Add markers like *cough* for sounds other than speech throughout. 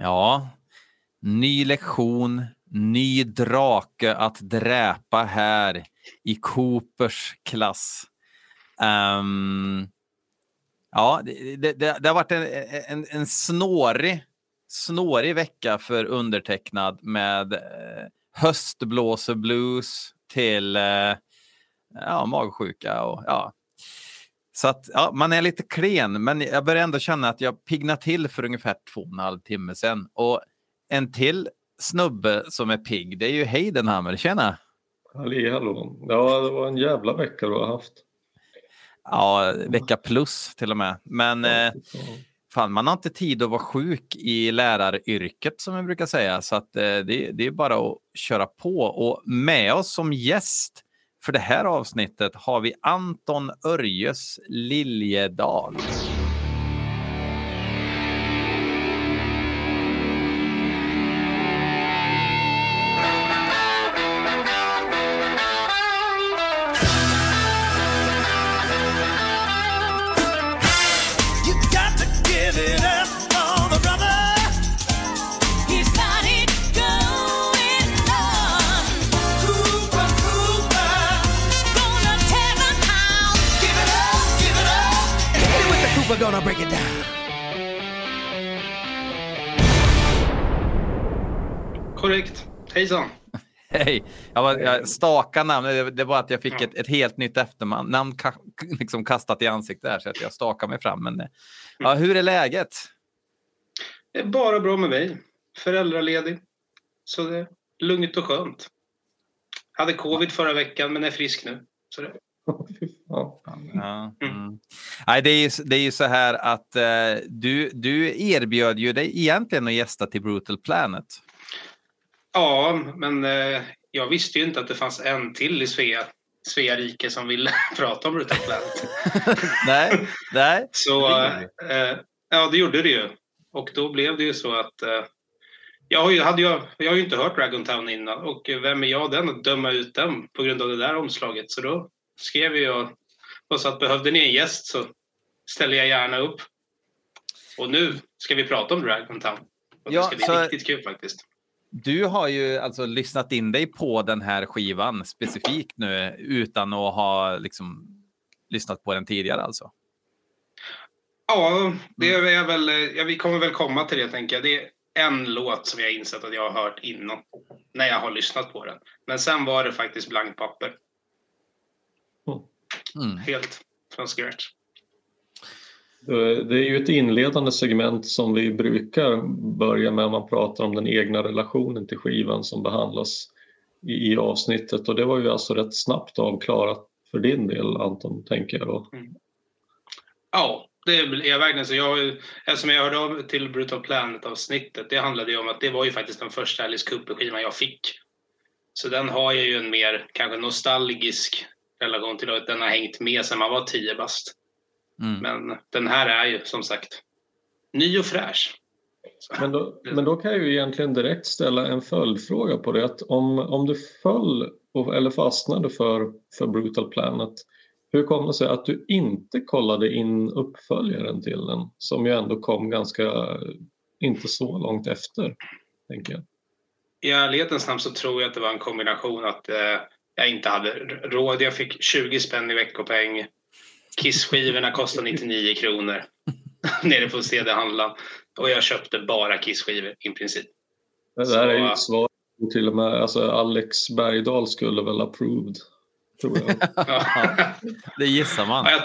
Ja, ny lektion, ny drake att dräpa här i Coopers klass. Um, ja, det, det, det, har varit en, en, en snårig, snårig vecka för undertecknad med eh, höstblåseblues till eh, ja, magsjuka och ja. Så att ja, man är lite klen, men jag börjar ändå känna att jag piggnade till för ungefär två och en halv timme sedan. Och en till snubbe som är pigg, det är ju Heidenhammer. Tjena! Halli hallå! Ja, det var en jävla vecka du har haft. Ja, vecka plus till och med. Men eh, fan, man har inte tid att vara sjuk i läraryrket som jag brukar säga. Så att, eh, det, det är bara att köra på. Och med oss som gäst för det här avsnittet har vi Anton Örjes Liljedal. Gonna break it down. Korrekt. Hejsan. *laughs* Hej. Jag, var, jag staka namn. Det, det var att jag fick ja. ett, ett, helt nytt efternamn ka, *laughs* liksom kastat i ansiktet där så att jag stakar mig fram. Men, ja, hur är läget? Det är bara bra med mig. Föräldraledig. Så det är lugnt och skönt. Hade covid förra veckan men är frisk nu. Så det *laughs* ja. Ja, mm. Nej, det, är ju, det är ju så här att uh, du, du erbjöd ju dig egentligen att gästa till Brutal Planet. Ja, men uh, jag visste ju inte att det fanns en till i Svea, Svea rike som ville *laughs* prata om Brutal Planet. *laughs* nej, nej. Så, uh, ja, det gjorde det ju. Och då blev det ju så att jag har, ju, hade ju, jag har ju inte hört Dragon Town innan och vem är jag den att döma ut den på grund av det där omslaget? Så då skrev jag och sa att behövde ni en gäst så ställer jag gärna upp. Och nu ska vi prata om Dragon Town. Och ja, det ska bli så... riktigt kul faktiskt. Du har ju alltså lyssnat in dig på den här skivan specifikt nu utan att ha liksom lyssnat på den tidigare alltså? Ja, det är mm. väl, ja, vi kommer väl komma till det tänker jag. Det är en låt som jag insett att jag har hört innan när jag har lyssnat på den. Men sen var det faktiskt blankt papper. Mm. Helt från scratch. Det är ju ett inledande segment som vi brukar börja med när man pratar om den egna relationen till skivan som behandlas i, i avsnittet och det var ju alltså rätt snabbt avklarat för din del Anton, tänker jag då. Mm. Ja, det är verkligen så. Jag, eftersom jag hörde av till Brutal Planet-avsnittet, det handlade ju om att det var ju faktiskt den första Alice Cooper-skivan jag fick. Så den har jag ju en mer kanske nostalgisk relation till att den har hängt med sedan man var tio bast. Mm. Men den här är ju som sagt ny och fräsch. Men då, men då kan jag ju egentligen direkt ställa en följdfråga på det. Att om, om du föll eller fastnade för, för Brutal Planet, hur kom det sig att du inte kollade in uppföljaren till den som ju ändå kom ganska, inte så långt efter, tänker jag. I ärlighetens namn så tror jag att det var en kombination att eh, jag inte hade råd. Jag fick 20 spänn i veckopeng. Kiss-skivorna kostade 99 kronor *laughs* nere på CD-handlaren. Och jag köpte bara Kiss-skivor i princip. Det där Så, är ju ett svar till och med. Alltså Alex Bergdahl skulle väl approved. Tror jag. *laughs* ja. det gissar man. Ja jag,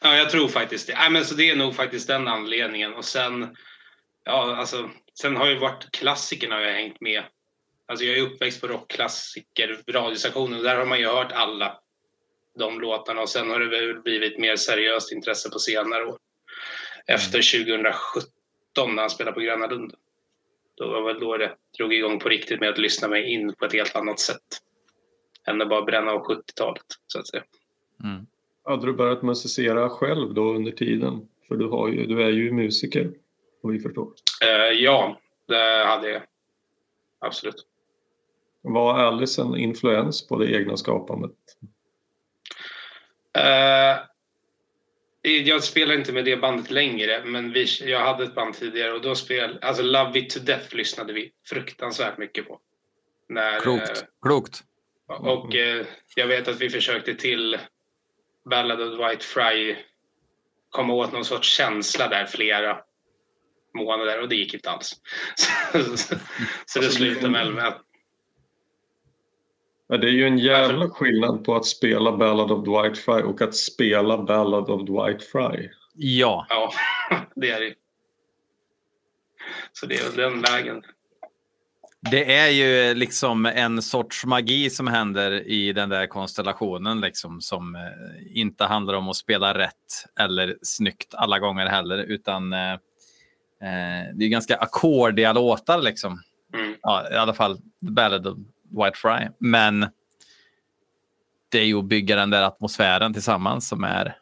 ja, jag tror faktiskt det. Nej, men så det är nog faktiskt den anledningen. Och sen, ja, alltså, sen har ju varit klassikerna jag hängt med Alltså jag är uppväxt på rockklassiker, radiostationer, och där har man ju hört alla de låtarna och sen har det väl blivit mer seriöst intresse på senare år. Efter 2017 när han spelade på Gröna Lund. Då var väl då det drog igång på riktigt med att lyssna mig in på ett helt annat sätt. Än att bara bränna av 70-talet så att säga. Mm. Hade du börjat musicera själv då under tiden? För du, har ju, du är ju musiker, om vi förstår. Uh, ja, det hade jag. Absolut. Var Alice en influens på det egna skapandet? Uh, jag spelar inte med det bandet längre, men vi, jag hade ett band tidigare och då spelade, alltså Love It To Death lyssnade vi fruktansvärt mycket på. När, Klokt. eh, Klokt. och eh, jag vet att vi försökte till Ballad of White Fry komma åt någon sorts känsla där flera månader och det gick inte alls. *laughs* Så, så det slutade med att Ja, det är ju en jävla skillnad på att spela Ballad of Dwight Fry och att spela Ballad of Dwight Fry. Ja. ja, *laughs* det är det. Så det är väl den vägen. Det är ju liksom en sorts magi som händer i den där konstellationen liksom som eh, inte handlar om att spela rätt eller snyggt alla gånger heller utan eh, eh, det är ganska ackordiga låtar liksom. Mm. Ja, I alla fall Ballad White Fry. Men det är ju att bygga den där atmosfären tillsammans som är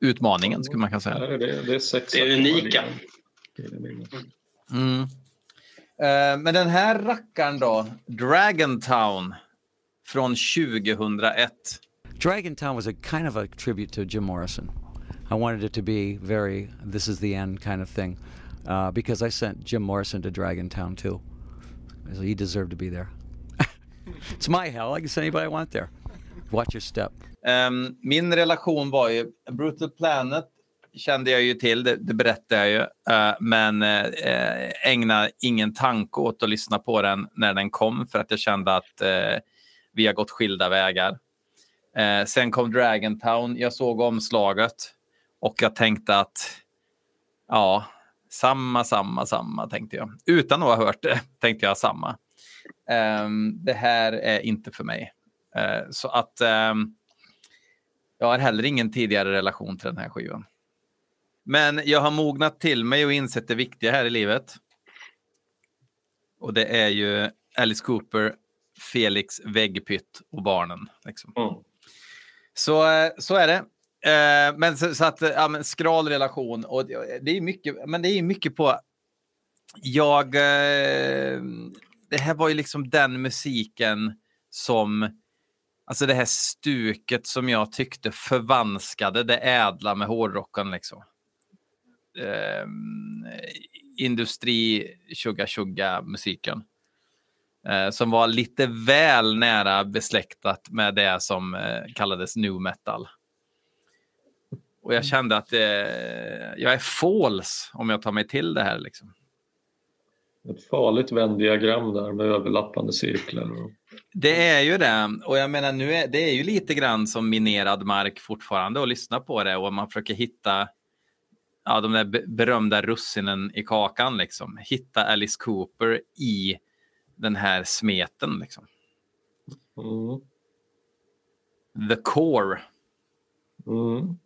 utmaningen skulle man kunna säga. det, det är sex Det är unika. Mm. Eh, men den här rackaren då, Dragontown från 2001. Dragontown was a kind of a tribute to Jim Morrison. I wanted it to be very this is the end kind of thing uh, because I sent Jim Morrison to Dragontown too. So he deserved to be there it's my hell. I can send anybody I want there. Watch your step. Um, min relation var ju, Brutal Planet kände jag ju till, det, det berättade jag ju, uh, men eh, eh, uh, ägnade ingen tanke åt att lyssna på den när den kom för att jag kände att uh, vi har gått skilda vägar. Uh, sen kom Dragontown, jag såg omslaget och jag tänkte att ja, samma, samma, samma tänkte jag. Utan att ha hört det tänkte jag samma. Ehm, det här är inte för mig. Eh, så att ehm, jag har heller ingen tidigare relation till den här skivan. Men jag har mognat till mig och insett det viktiga här i livet. Och det är ju Alice Cooper, Felix, Väggpytt och barnen. Liksom. Mm. Så, eh, så är det. Men så, så att, ja, men skral relation och det det är mycket, men det är mycket på. Jag. Det här var ju liksom den musiken som. Alltså det här stuket som jag tyckte förvanskade det ädla med hårdrocken liksom. Eh, industri tjugga tjugga musiken. Eh, som var lite väl nära besläktat med det som eh, kallades nu metal. Och jag kände att eh, jag är false om jag tar mig till det här. Liksom. Ett farligt vändiagram där med överlappande cirklar. Och... Det är ju det. Och jag menar, nu är, det är ju lite grann som minerad mark fortfarande att lyssna på det och man försöker hitta ja, de där be- berömda russinen i kakan. Liksom. Hitta Alice Cooper i den här smeten. Liksom. Mm. The core. Mm.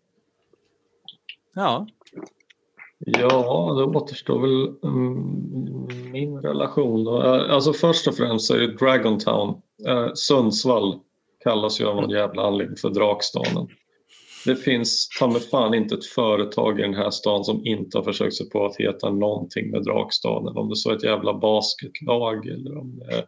Ja, Ja, det återstår väl mm, min relation. Då. Eh, alltså först och främst så är det Dragontown. Town. Eh, Sundsvall kallas ju av någon jävla anledning för Drakstaden. Det finns ta mig fan inte ett företag i den här stan som inte har försökt sig på att heta någonting med Drakstaden. Om det så är ett jävla basketlag eller om det är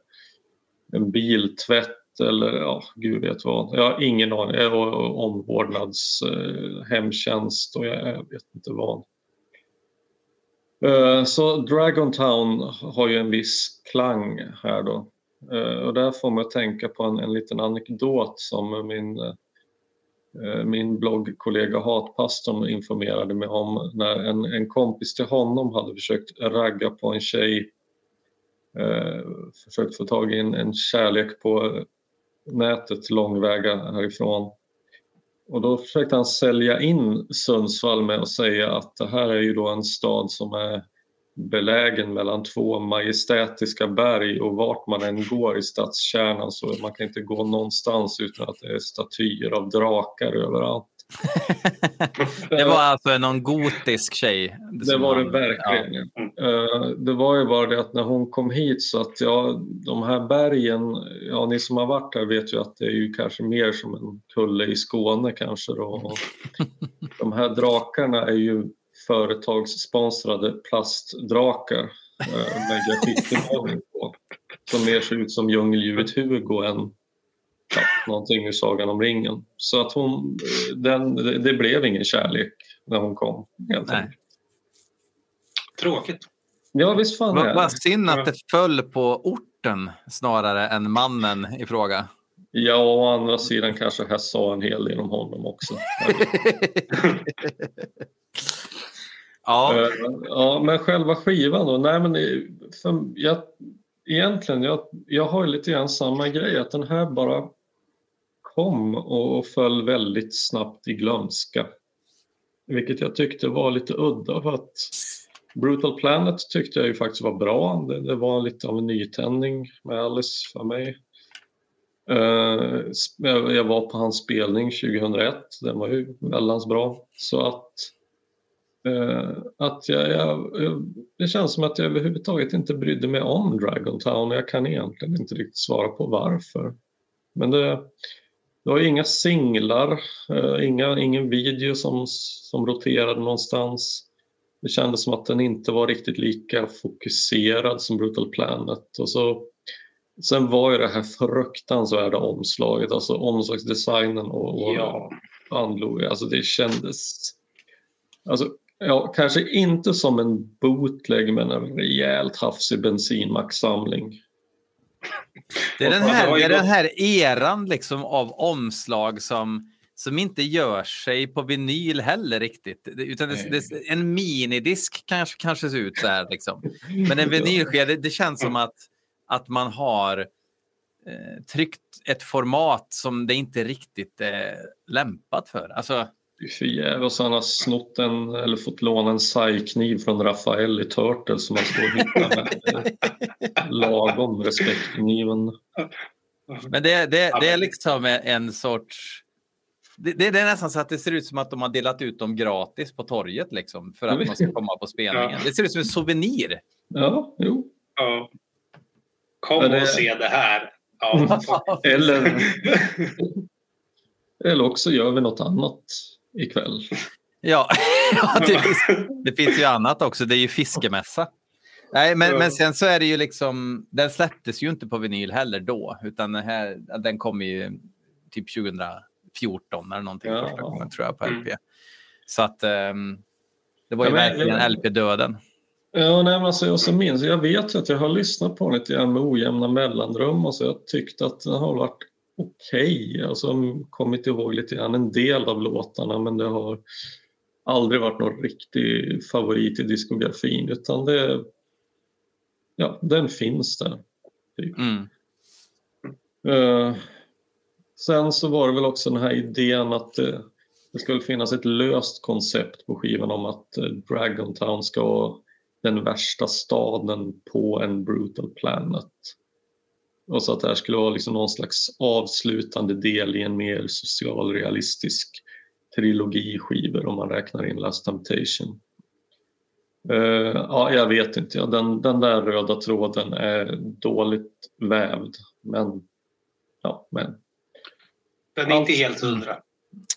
en biltvätt eller ja, gud vet vad. Jag har ingen aning. Omvårdnadshemtjänst Och, omvårdnads, eh, hemtjänst och jag, jag vet inte vad. Eh, så Så Dragontown har ju en viss klang här då. Eh, och där får man att tänka på en, en liten anekdot som min, eh, min bloggkollega Hatpastorn informerade mig om när en, en kompis till honom hade försökt ragga på en tjej försökt få tag i en, en kärlek på nätet långväga härifrån. Och då försökte han sälja in Sundsvall med att säga att det här är ju då en stad som är belägen mellan två majestätiska berg och vart man än går i stadskärnan så man kan inte gå någonstans utan att det är statyer av drakar överallt det var alltså någon gotisk tjej. Det var det verkligen. Eh, Det var ju bara det att när hon kom hit så att ja, de här bergen, ja ni som har varit här vet ju att det är ju kanske mer som en kulle i Skåne kanske då. *laughs* De här drakarna är ju företagssponsrade plastdrakar eh, med graffitimålning på. *laughs* Som mer ser ut som djungeldjuret Hugo än ja, någonting ur Sagan om ringen. Så att hon, den, det blev ingen kärlek när hon kom. Helt Nej. enkelt. Tråkigt. Ja, visst fan är Vad synd att det föll på orten snarare än mannen i fråga. Ja, å andra sidan kanske här sa en hel del om honom också. *laughs* Ja, Eh, ja, men själva skivan då? Nej, men för jag, egentligen, jag, jag har ju lite grann samma grej, att den här bara kom och, föll väldigt snabbt i glömska. Vilket jag tyckte var lite udda för att Brutal Planet tyckte jag ju faktiskt var bra. Det, det var lite av en nytändning med Alice för mig. Uh, jag var på hans spelning 2001, den var ju väldans bra. Så att uh, att jag, jag, jag, det känns som att jag överhuvudtaget inte brydde mig om Dragon Town och jag kan egentligen inte riktigt svara på varför. Men det, det var inga singlar, eh, inga, ingen video som, som roterade någonstans. Det kändes som att den inte var riktigt lika fokuserad som Brutal Planet. Och så, sen var ju det här fruktansvärda omslaget, alltså omslagsdesignen och, och Ja. alltså det kändes... Alltså, ja, kanske inte som en bootleg men en rejält hafsig bensinmaxsamling. Det är den här, är den här eran liksom av omslag som, som inte gör sig på vinyl heller riktigt. Utan det, det, en minidisk kanske, kanske ser ut så här. Liksom. Men en *laughs* vinylskiva, det, det känns som att, att man har eh, tryckt ett format som det inte riktigt är lämpat för. Alltså, Det är för jävligt han har snott en, eller fått låna en sargkniv från Rafael i Turtles som man står och hittar med. *laughs* Lagom respektkniven. Men det, det, det är liksom en sorts... Det, det det är nästan så att det ser ut som att de har delat ut dem gratis på torget liksom, för att man ska komma på spelningen. Ja. Det ser ut som en souvenir. Ja, jo. Ja. Kom det- och se det här. Ja, *laughs* Eller, eller också gör vi något annat ikväll. Ja, *laughs* ja det, finns, det finns ju annat också. Det är ju fiskemässa. Nej, men, men sen så är det ju liksom... Den släpptes ju inte på vinyl heller då, utan den, här, den kom ju typ 2014 eller någonting Ja. första gången tror jag på Mm. LP. Så att ehm, det var ju Ja, men- verkligen LP-döden. Ja, nej, men alltså, jag, så minns, jag vet ju att jag har lyssnat på den lite grann med ojämna mellanrum och så jag tyckte att den har varit okej. Alltså, kommit ihåg lite grann en del av låtarna men det har aldrig varit någon riktig favorit i diskografin utan det, ja, den finns där. Mm. Eh, sen så var det väl också den här idén att eh, det skulle finnas ett löst koncept på skivan om att eh, Dragon Town ska vara den värsta staden på en brutal planet. Och så att det här skulle vara liksom någon slags avslutande del i en mer socialrealistisk trilogi skivor om man räknar in Last Temptation. Eh, ja, jag vet inte. Ja, den, den där röda tråden är dåligt vävd. Men, ja, men. Den är inte helt hundra.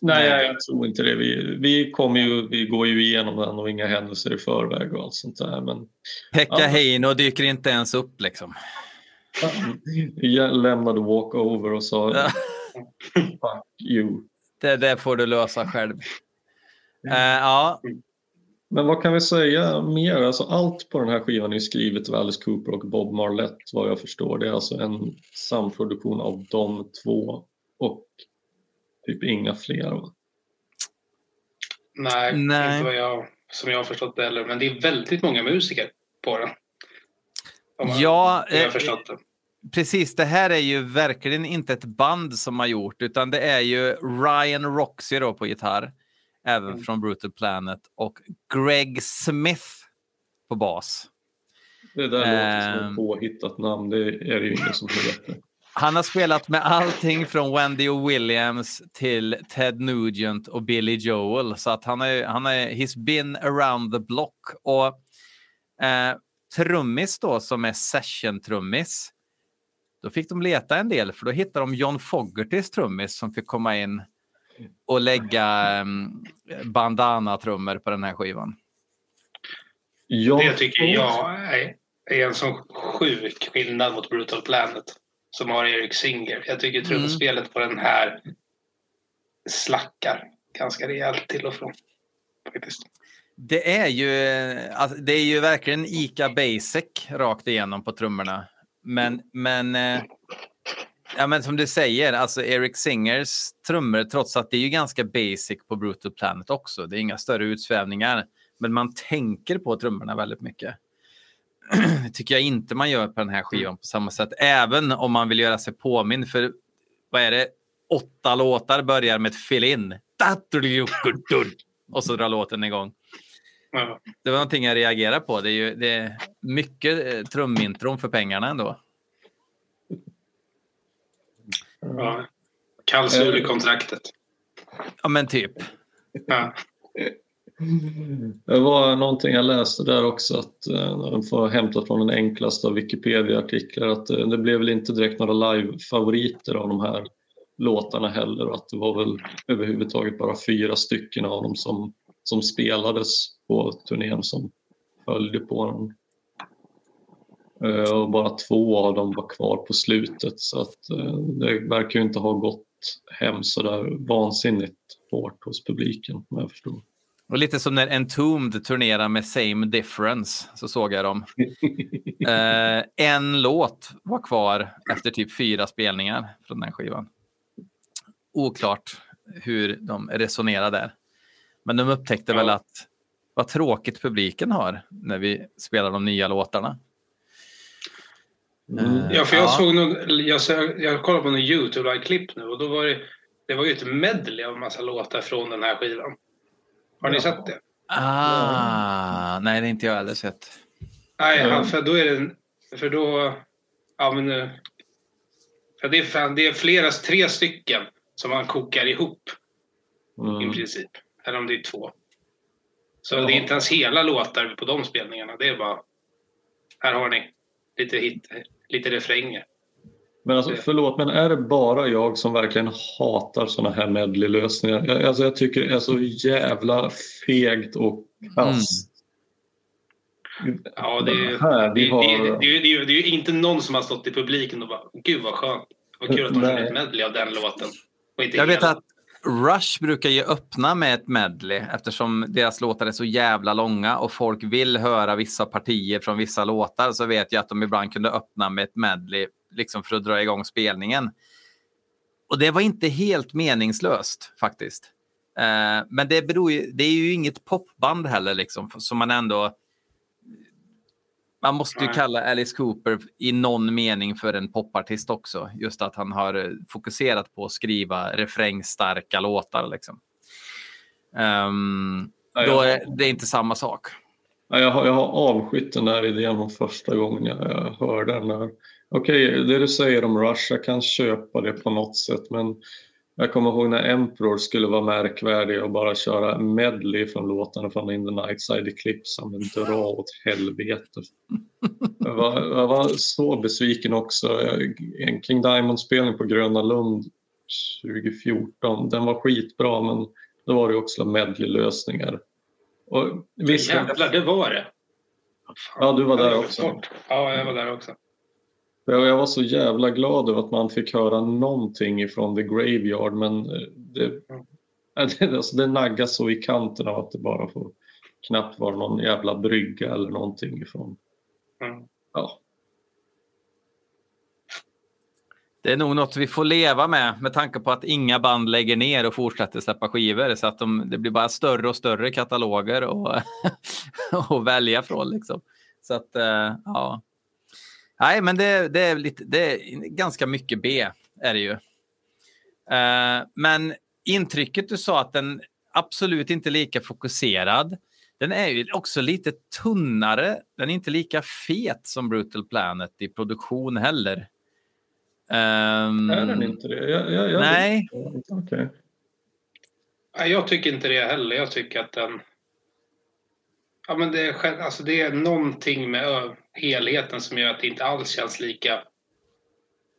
Nej, Nej. jag tror inte det. Vi, vi, kommer ju, vi går ju igenom den och inga händelser i förväg och allt sånt där. Men Pekka Ja. Heino dyker inte ens upp liksom. Jag lämnade walkover och sa fuck you. Det, det får du lösa själv. Eh, ja, Men vad kan vi säga mer? Alltså allt på den här skivan är skrivet av Alice Cooper och Bob Marlette vad jag förstår. Det är alltså en samproduktion av de två och typ inga fler. Va? Nej, Nej. inte vad jag, som jag har förstått det heller. Men det är väldigt många musiker på den. Om man- Ja, jag har eh, förstått det. Precis. Det här är ju verkligen inte ett band som har gjort, utan det är ju Ryan Roxy då på gitarr, även Mm. från Brutal Planet, och Greg Smith på bas. Det där låter som Ehm. ett påhittat namn. Det är det ju ingen som heter. Han har spelat med allting från Wendy och Williams till Ted Nugent och Billy Joel. Så att han är, han är, he's been around the block. Och eh, trummis då som är session-trummis. Då fick de leta en del för då hittade de John Fogertys trummis som fick komma in och lägga um, bandana-trummor på den här skivan. Ja, Det tycker jag är, är en sån sjuk skillnad mot Brutal Planet. som har Eric Singer. Jag tycker trumspelet mm. på den här slackar ganska rejält till och från. Faktiskt. Det är ju, alltså, det är ju verkligen Ica Basic rakt igenom på trummorna. Men, men, eh, ja, men som du säger, alltså Eric Singers trummor, trots att det är ju ganska basic på Brutal Planet också. Det är inga större utsvävningar, men man tänker på trummorna väldigt mycket. *clears throat* Det tycker jag inte man gör på den här skivan på samma sätt, även om man vill göra sig påmind. För vad är det? Åtta låtar börjar med ett fill-in. Och så drar låten igång. Det var någonting jag reagerade på. Det är ju det är mycket eh, trumintron för pengarna ändå. Ja. Kallsur i kontraktet. Ja, men typ. Ja. Det var någonting jag läste där också att de eh, får hämta från den enklaste av Wikipedia-artiklar att eh, det blev väl inte direkt några live-favoriter av de här låtarna heller och att det var väl överhuvudtaget bara fyra stycken av dem som, som spelades på turnén som följde på den. Eh, och bara två av dem var kvar på slutet så att eh, det verkar ju inte ha gått hem så där vansinnigt hårt hos publiken vad jag förstår. Och lite som när Entombed turnerar med Same Difference så såg jag dem. *laughs* eh, en låt var kvar efter typ fyra spelningar från den skivan. Oklart hur de resonerade där. Men de upptäckte ja. väl att vad tråkigt publiken har när vi spelar de nya låtarna. Mm. Ja, för jag ja. såg nog, jag, jag kollade på en Youtube-klipp nu och då var det, det var ju ett medley av massa låtar från den här skivan. Har ni ja. sett det? Ah, nej, det är inte jag heller sett. Nej, mm. för då är det, för då, ja men nu, för det är, fan, det är flera, tre stycken som man kokar ihop mm. i princip. Eller om det är två. Så ja. det är inte ens hela låtar på de spelningarna. Det är bara, här har ni lite, hit, lite refränger. Men alltså, förlåt, men är det bara jag som verkligen hatar sådana här medley-lösningar? Jag, alltså, jag tycker det är så jävla fegt och kast. Mm. Ja, det är, här, har... det, det, det, det, är ju inte någon som har stått i publiken och bara “Gud vad skönt, vad kul att de kör ett medley av den låten”. jag vet att Rush brukar ju öppna med ett medley eftersom deras låtar är så jävla långa och folk vill höra vissa partier från vissa låtar så vet jag att de ibland kunde öppna med ett medley liksom för att dra igång spelningen. Och det var inte helt meningslöst faktiskt. Eh, men det, beror ju, det är ju inget popband heller liksom som man ändå man måste ju kalla Alice Cooper i någon mening för en popartist också. Just att han har eh, fokuserat på att skriva refrängstarka låtar. Liksom. Um, ja, då är det inte samma sak. Ja, jag, har, jag har avskytt den här idén från första gången jag hörde den. Okej, okay, det du säger om Rush, jag kan köpa det på något sätt men jag kommer ihåg när Emperor skulle vara märkvärdig och bara köra medley från låtarna från In the Night Side Eclipse. Men dra åt helvete. Jag var, jag var så besviken också. En King Diamond-spelning på Gröna Lund 2014, den var skitbra men då var det också medley-lösningar. Jävlar, det var det! Ja, du var där också. Ja, jag var där också. Jag var så jävla glad över att man fick höra någonting ifrån The Graveyard men eh, det, *laughs* det, alltså det naggas så i kanten av att det bara får knappt vara någon jävla brygga eller någonting ifrån. Mm. Ja. Det är nog något vi får leva med med tanke på att inga band lägger ner och fortsätter släppa skivor så att de, det blir bara större och större kataloger att *laughs* välja från. Liksom. Så att, eh, ja. Nej, men det, det, är lite, det är ganska mycket B är det ju. Uh, men intrycket du sa att den absolut inte är lika fokuserad. Den är ju också lite tunnare. Den är inte lika fet som Brutal Planet i produktion heller. Um, är den inte det? Jag, jag, jag nej. Okay. Jag tycker inte det heller. Jag tycker att den... Ja, men det, är, alltså det är någonting med helheten som gör att det inte alls känns lika...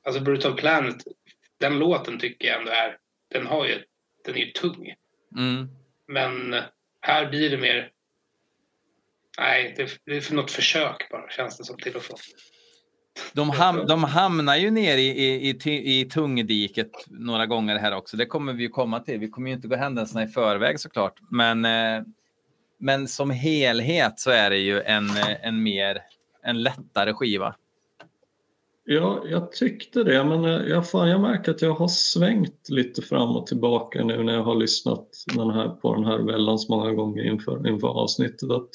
Alltså Brutal Planet, den låten tycker jag ändå är... Den, har ju, den är ju tung. Mm. Men här blir det mer... Nej, det är för något försök bara, känns det som till och från. De, ham, de hamnar ju ner i, i, i, i tungdiket några gånger här också. Det kommer vi ju komma till. Vi kommer ju inte gå händelserna i förväg såklart. Men, eh, men som helhet så är det ju en, en mer en lättare skiva. Ja, jag tyckte det, men eh, jag, fan, jag märker att jag har svängt lite fram och tillbaka nu när jag har lyssnat den här, på den här väldans många gånger inför, inför avsnittet. Att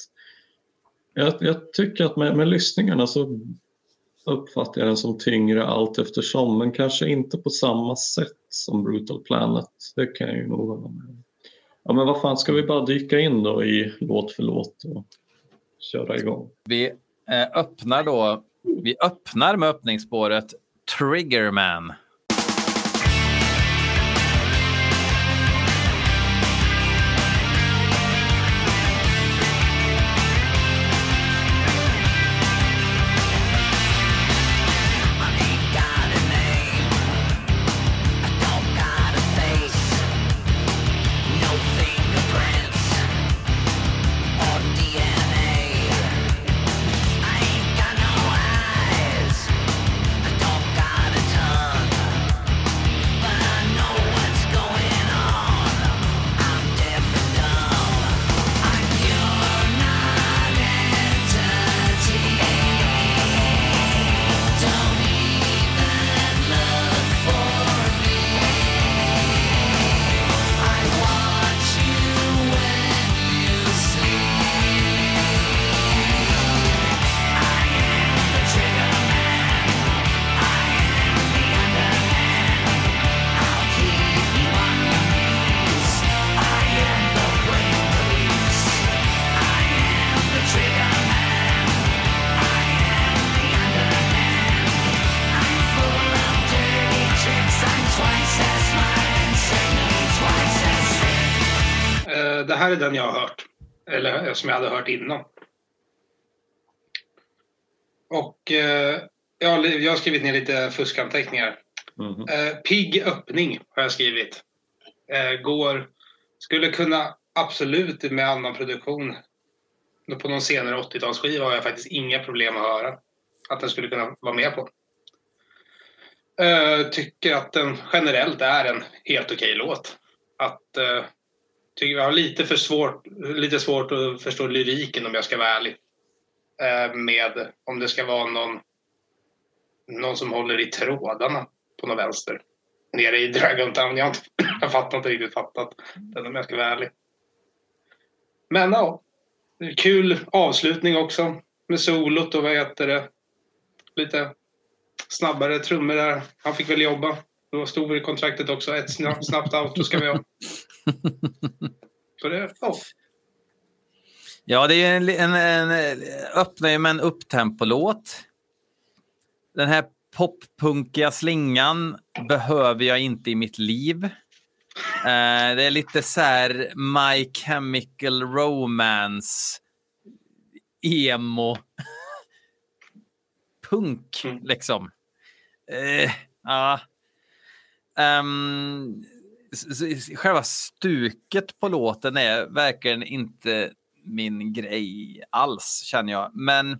jag, jag tycker att med, med lyssningarna så uppfattar jag den som tyngre allt eftersom, men kanske inte på samma sätt som Brutal Planet. Det kan jag ju nog hålla med Ja, men vad fan, ska vi bara dyka in då i låt för låt och köra igång? Vi eh, öppnar då vi öppnar med öppningsspåret Triggerman. Som jag hade hört innan. Och eh, ja, jag har skrivit ner lite fuskanteckningar. Mm. Eh, pigg öppning har jag skrivit. Eh, går, skulle kunna absolut med annan produktion. På någon senare 80-talsskiva har jag faktiskt inga problem att höra att den skulle kunna vara med på. Uh, tycker att den generellt är en helt okej låt. Att uh, tycker jag har lite för svårt, lite svårt att förstå lyriken om jag ska vara ärlig. Eh, med om det ska vara någon, någon som håller i trådarna på något vänster. Nere i Dragon Town. Jag har, inte, *clears throat* jag fattar inte riktigt fattat den om jag ska vara ärlig. Men ja, kul avslutning också med solot och vad heter det? Lite snabbare trummor där. Han fick väl jobba. Då stod det i kontraktet också. Ett snabbt, snabbt ska vi ha. *laughs* Så det, ja. Ja, det är en, en, en öppnar med en upptempolåt. Den här poppunkiga slingan behöver jag inte i mitt liv. Eh, det är lite så här My Chemical Romance emo *laughs* punk mm. liksom. Eh, ja. Um, själva stuket på låten är verkligen inte min grej alls känner jag. Men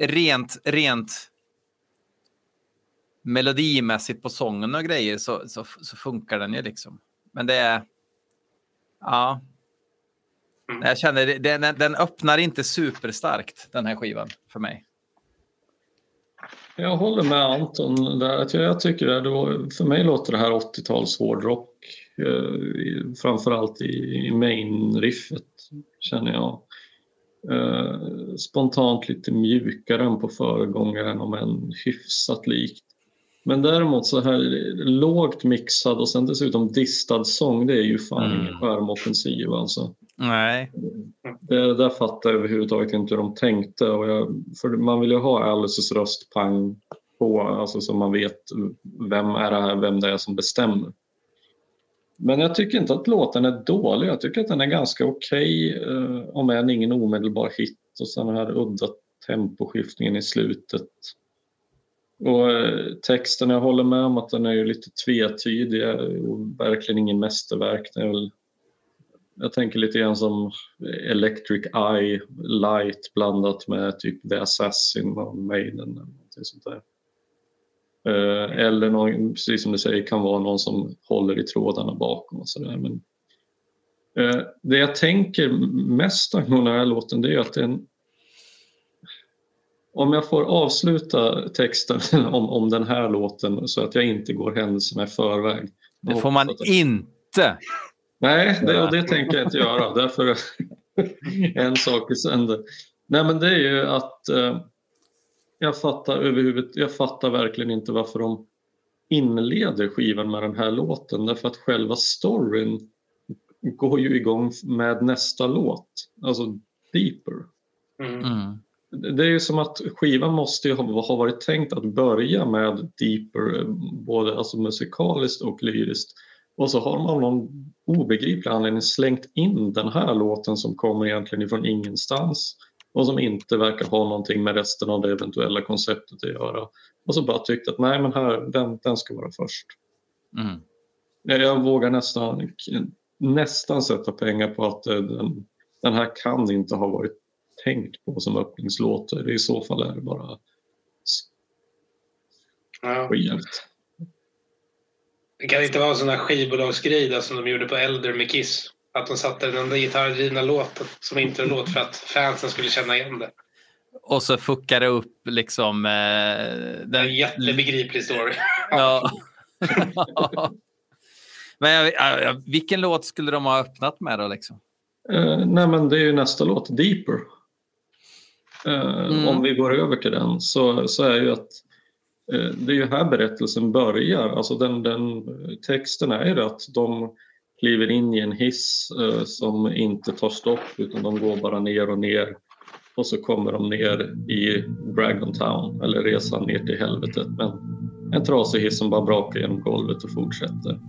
rent, rent melodimässigt på sången och grejer så, så, så funkar den ju liksom. Men det är... Ja. Mm. Jag känner den, den öppnar inte superstarkt den här skivan för mig. Jag håller med Anton där. Jag tycker det, var, för mig låter det här 80-tals hårdrock. Eh, framförallt i, i main-riffet känner jag. Eh, spontant lite mjukare än på föregångaren om en hyfsat likt. Men däremot så här lågt mixad och sen dessutom distad sång, det är ju fan mm. ingen skärmoffensiv alltså. Nej. Det där fattar jag överhuvudtaget inte hur de tänkte. Och jag, för man vill ju ha Alices röst pang på, alltså så man vet vem är det här, vem det är som bestämmer. Men jag tycker inte att låten är dålig. Jag tycker att den är ganska okej, okay, eh, om än ingen omedelbar hit. Och sen den här udda temposkiftningen i slutet. Och eh, texten, jag håller med om att den är lite tvetydig och verkligen ingen mästerverk. Den är väl jag tänker lite grann som Electric Eye Light blandat med typ The Assassin av Maiden eller någonting sånt där. Eh, eller någon, precis som du säger, kan vara någon som håller i trådarna bakom och sådär. Men eh, det jag tänker mest om den här låten det är att den om jag får avsluta texten *laughs* om, om den här låten så att jag inte går händelserna i förväg. Det får man inte. Nej, det, och det tänker jag inte göra. Därför *laughs* en sak i sänder. Nej, men det är ju att eh, jag fattar överhuvud, jag fattar verkligen inte varför de inleder skivan med den här låten därför att själva storyn går ju igång med nästa låt, alltså Deeper. Mm. mm. Det är ju som att skivan måste ha, ha varit tänkt att börja med Deeper, både alltså musikaliskt och lyriskt. Och så har man av någon obegriplig anledning slängt in den här låten som kommer egentligen ifrån ingenstans och som inte verkar ha någonting med resten av det eventuella konceptet att göra. Och så bara tyckte att nej men här, den, den ska vara först. Mm. Jag vågar nästan, nästan sätta pengar på att eh, den, den här kan inte ha varit tänkt på som öppningslåt. I så fall är det bara ja. Det kan inte vara en sån här skivbolagsgrej som de gjorde på Elder med Kiss. Att de satte den enda gitarrdrivna låten som introlåt för att fansen skulle känna igen det. Och så fuckar det upp liksom... Eh, den... En jättebegriplig story. ja. *laughs* men jag, jag, vilken låt skulle de ha öppnat med då liksom? Uh, nej men det är ju nästa låt, Deeper. Uh, mm. Om vi går över till den så, så är ju att Eh, det är ju här berättelsen börjar. Alltså den, den texten är ju att de kliver in i en hiss eh, som inte tar stopp utan de går bara ner och ner och så kommer de ner i Dragon Town eller resan ner till helvetet. Men en trasig hiss som bara brakar genom golvet och fortsätter.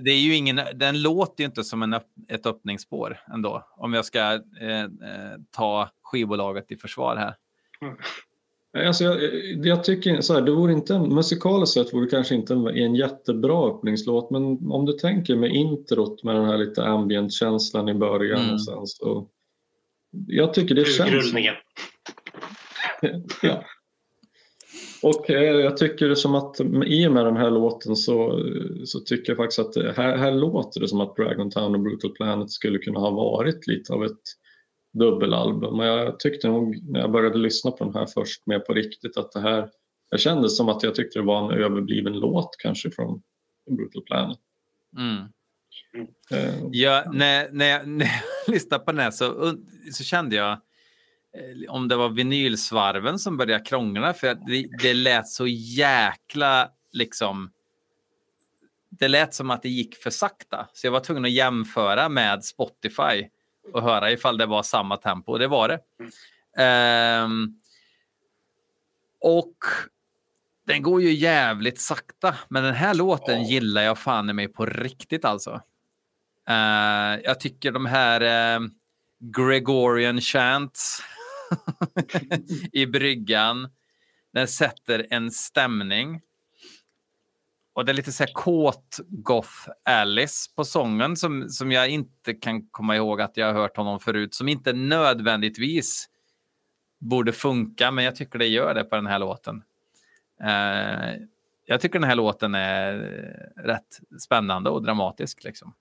Ingen, det är ju ingen, den låter ju inte som en, ett öppningsspår ändå. Om jag ska eh, eh, ta skivbolaget i försvar här. Mm. Alltså jag, jag, tycker så här, det vore inte, musikaliskt sett vore det kanske inte en, en jättebra öppningslåt men om du tänker med introt med den här lite ambient-känslan i början mm. och sen så... Jag tycker det känns... ja. Och eh, jag tycker som att i och med den här låten så, så tycker jag faktiskt att här, här låter det som att Dragon Town och Brutal Planet skulle kunna ha varit lite av ett dubbelalbum. Och jag tyckte nog när jag började lyssna på den här först mer på riktigt att det här, jag kände som att jag tyckte det var en överbliven låt kanske från Brutal Planet. Mm. Uh, ja, när, när, när *laughs* lyssnade på den här så, så kände jag om det var vinylsvarven som började krångla för det, det lät så jäkla liksom. Det lät som att det gick för sakta så jag var tvungen att jämföra med Spotify och höra ifall det var samma tempo. Det var det. Um, och den går ju jävligt sakta, men den här låten gillar jag fan i mig på riktigt alltså. Uh, jag tycker de här uh, Gregorian chants *laughs* i bryggan, den sätter en stämning. Och det är lite så här kåt goth Alice på sången som, som jag inte kan komma ihåg att jag har hört honom förut, som inte nödvändigtvis borde funka, men jag tycker det gör det på den här låten. Uh, jag tycker den här låten är rätt spännande och dramatisk. Liksom.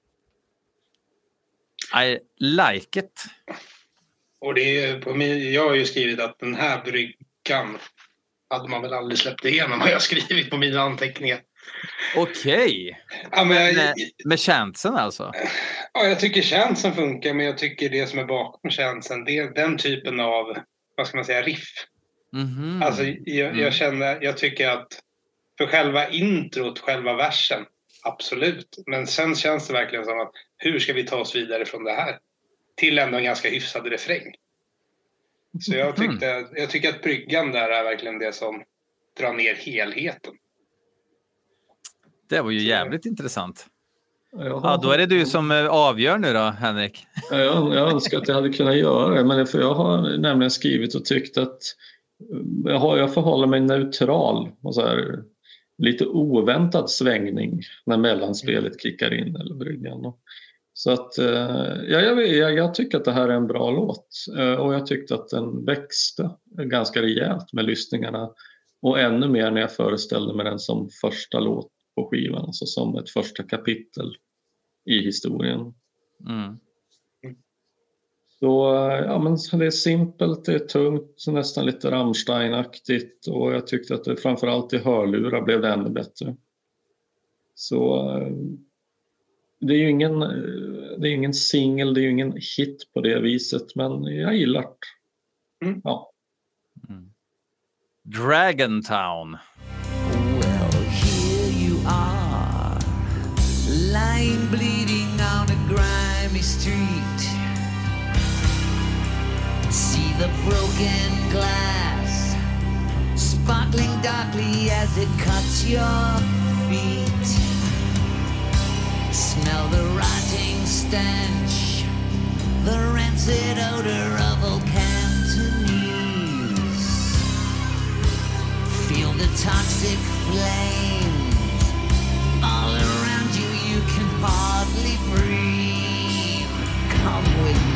I like it. Och det är på min, jag har ju skrivit att den här bryggan hade man väl aldrig släppt igenom *laughs* har jag skrivit på mina anteckningar. Okej. Ja, med, med chansen alltså? Ja, jag tycker chansen funkar, men jag tycker det som är bakom chansen, det är den typen av, vad ska man säga, riff. Mm -hmm. Alltså, jag, jag, mm. känner, jag tycker att för själva introt, själva versen, absolut. Men sen känns det verkligen som att hur ska vi ta oss vidare från det här? Till ändå en ganska hyfsad refräng. Så jag, mhm. tyckte, jag tycker att bryggan där är verkligen det som drar ner helheten. Det var ju jävligt Så. intressant. Ja, då är det du som eh, avgör nu då, Henrik. Ja, jag, jag önskar att jag hade kunnat göra det, men för jag har nämligen skrivit och tyckt att jag, har, jag förhåller mig neutral och så här, lite oväntad svängning när mellanspelet kickar in eller bryggan. Så att eh, ja, jag, jag, jag, tycker att det här är en bra låt eh, och jag tyckte att den växte ganska rejält med lyssningarna och ännu mer när jag föreställde mig den som första låt på skivan, alltså som ett första kapitel i historien. Mm. Så ja, men det är simpelt, det är tungt, nästan lite Rammstein-aktigt och jag tyckte att det framförallt i hörlurar blev det ännu bättre. Så eh, det är ju ingen, det är ingen singel, det är ju ingen hit på det viset, men jag gillar det. Mm. Ja. Mm. Dragon Town. Well, here you are, lying bleeding on a grimy street. See the broken glass, sparkling darkly as it cuts your feet. Smell the rotting stench, the rancid odor of old Cantonese. Feel the toxic flames all around you, you can hardly breathe. Come with me.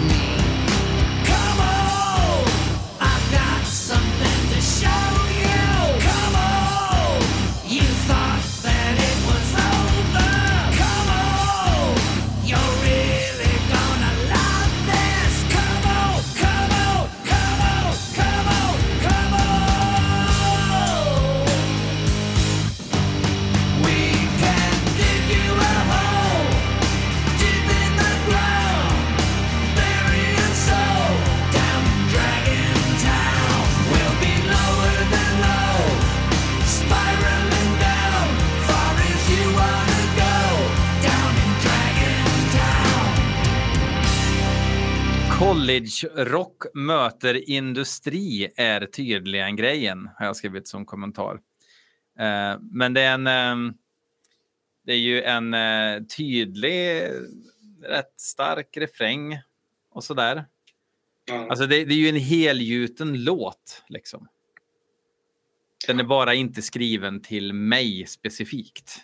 College-rock möter industri är tydligen grejen, har jag skrivit som kommentar. Eh, men det är en... Eh, det är ju en eh, tydlig, rätt stark refräng och sådär. Mm. Alltså det, det, är ju en helgjuten låt, liksom. Den är bara inte skriven till mig specifikt.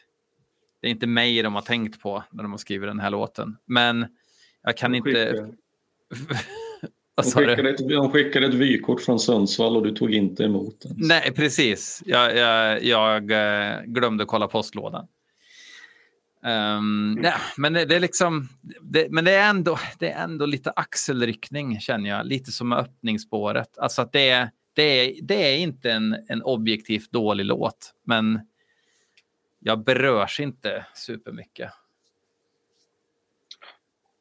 Det är inte mig de har tänkt på när de har skrivit den här låten. Men jag kan inte... de, skickade ett, de skickade ett vykort från Sundsvall och du tog inte emot den. Nej, precis. Jag, jag, jag eh, glömde kolla postlådan. Um, ja, men det, det, är liksom, det, men det är, ändå, det är ändå lite axelryckning känner jag, lite som öppningsspåret. Alltså att det är, det är, det är inte en, en objektivt dålig låt, men jag berörs inte supermycket.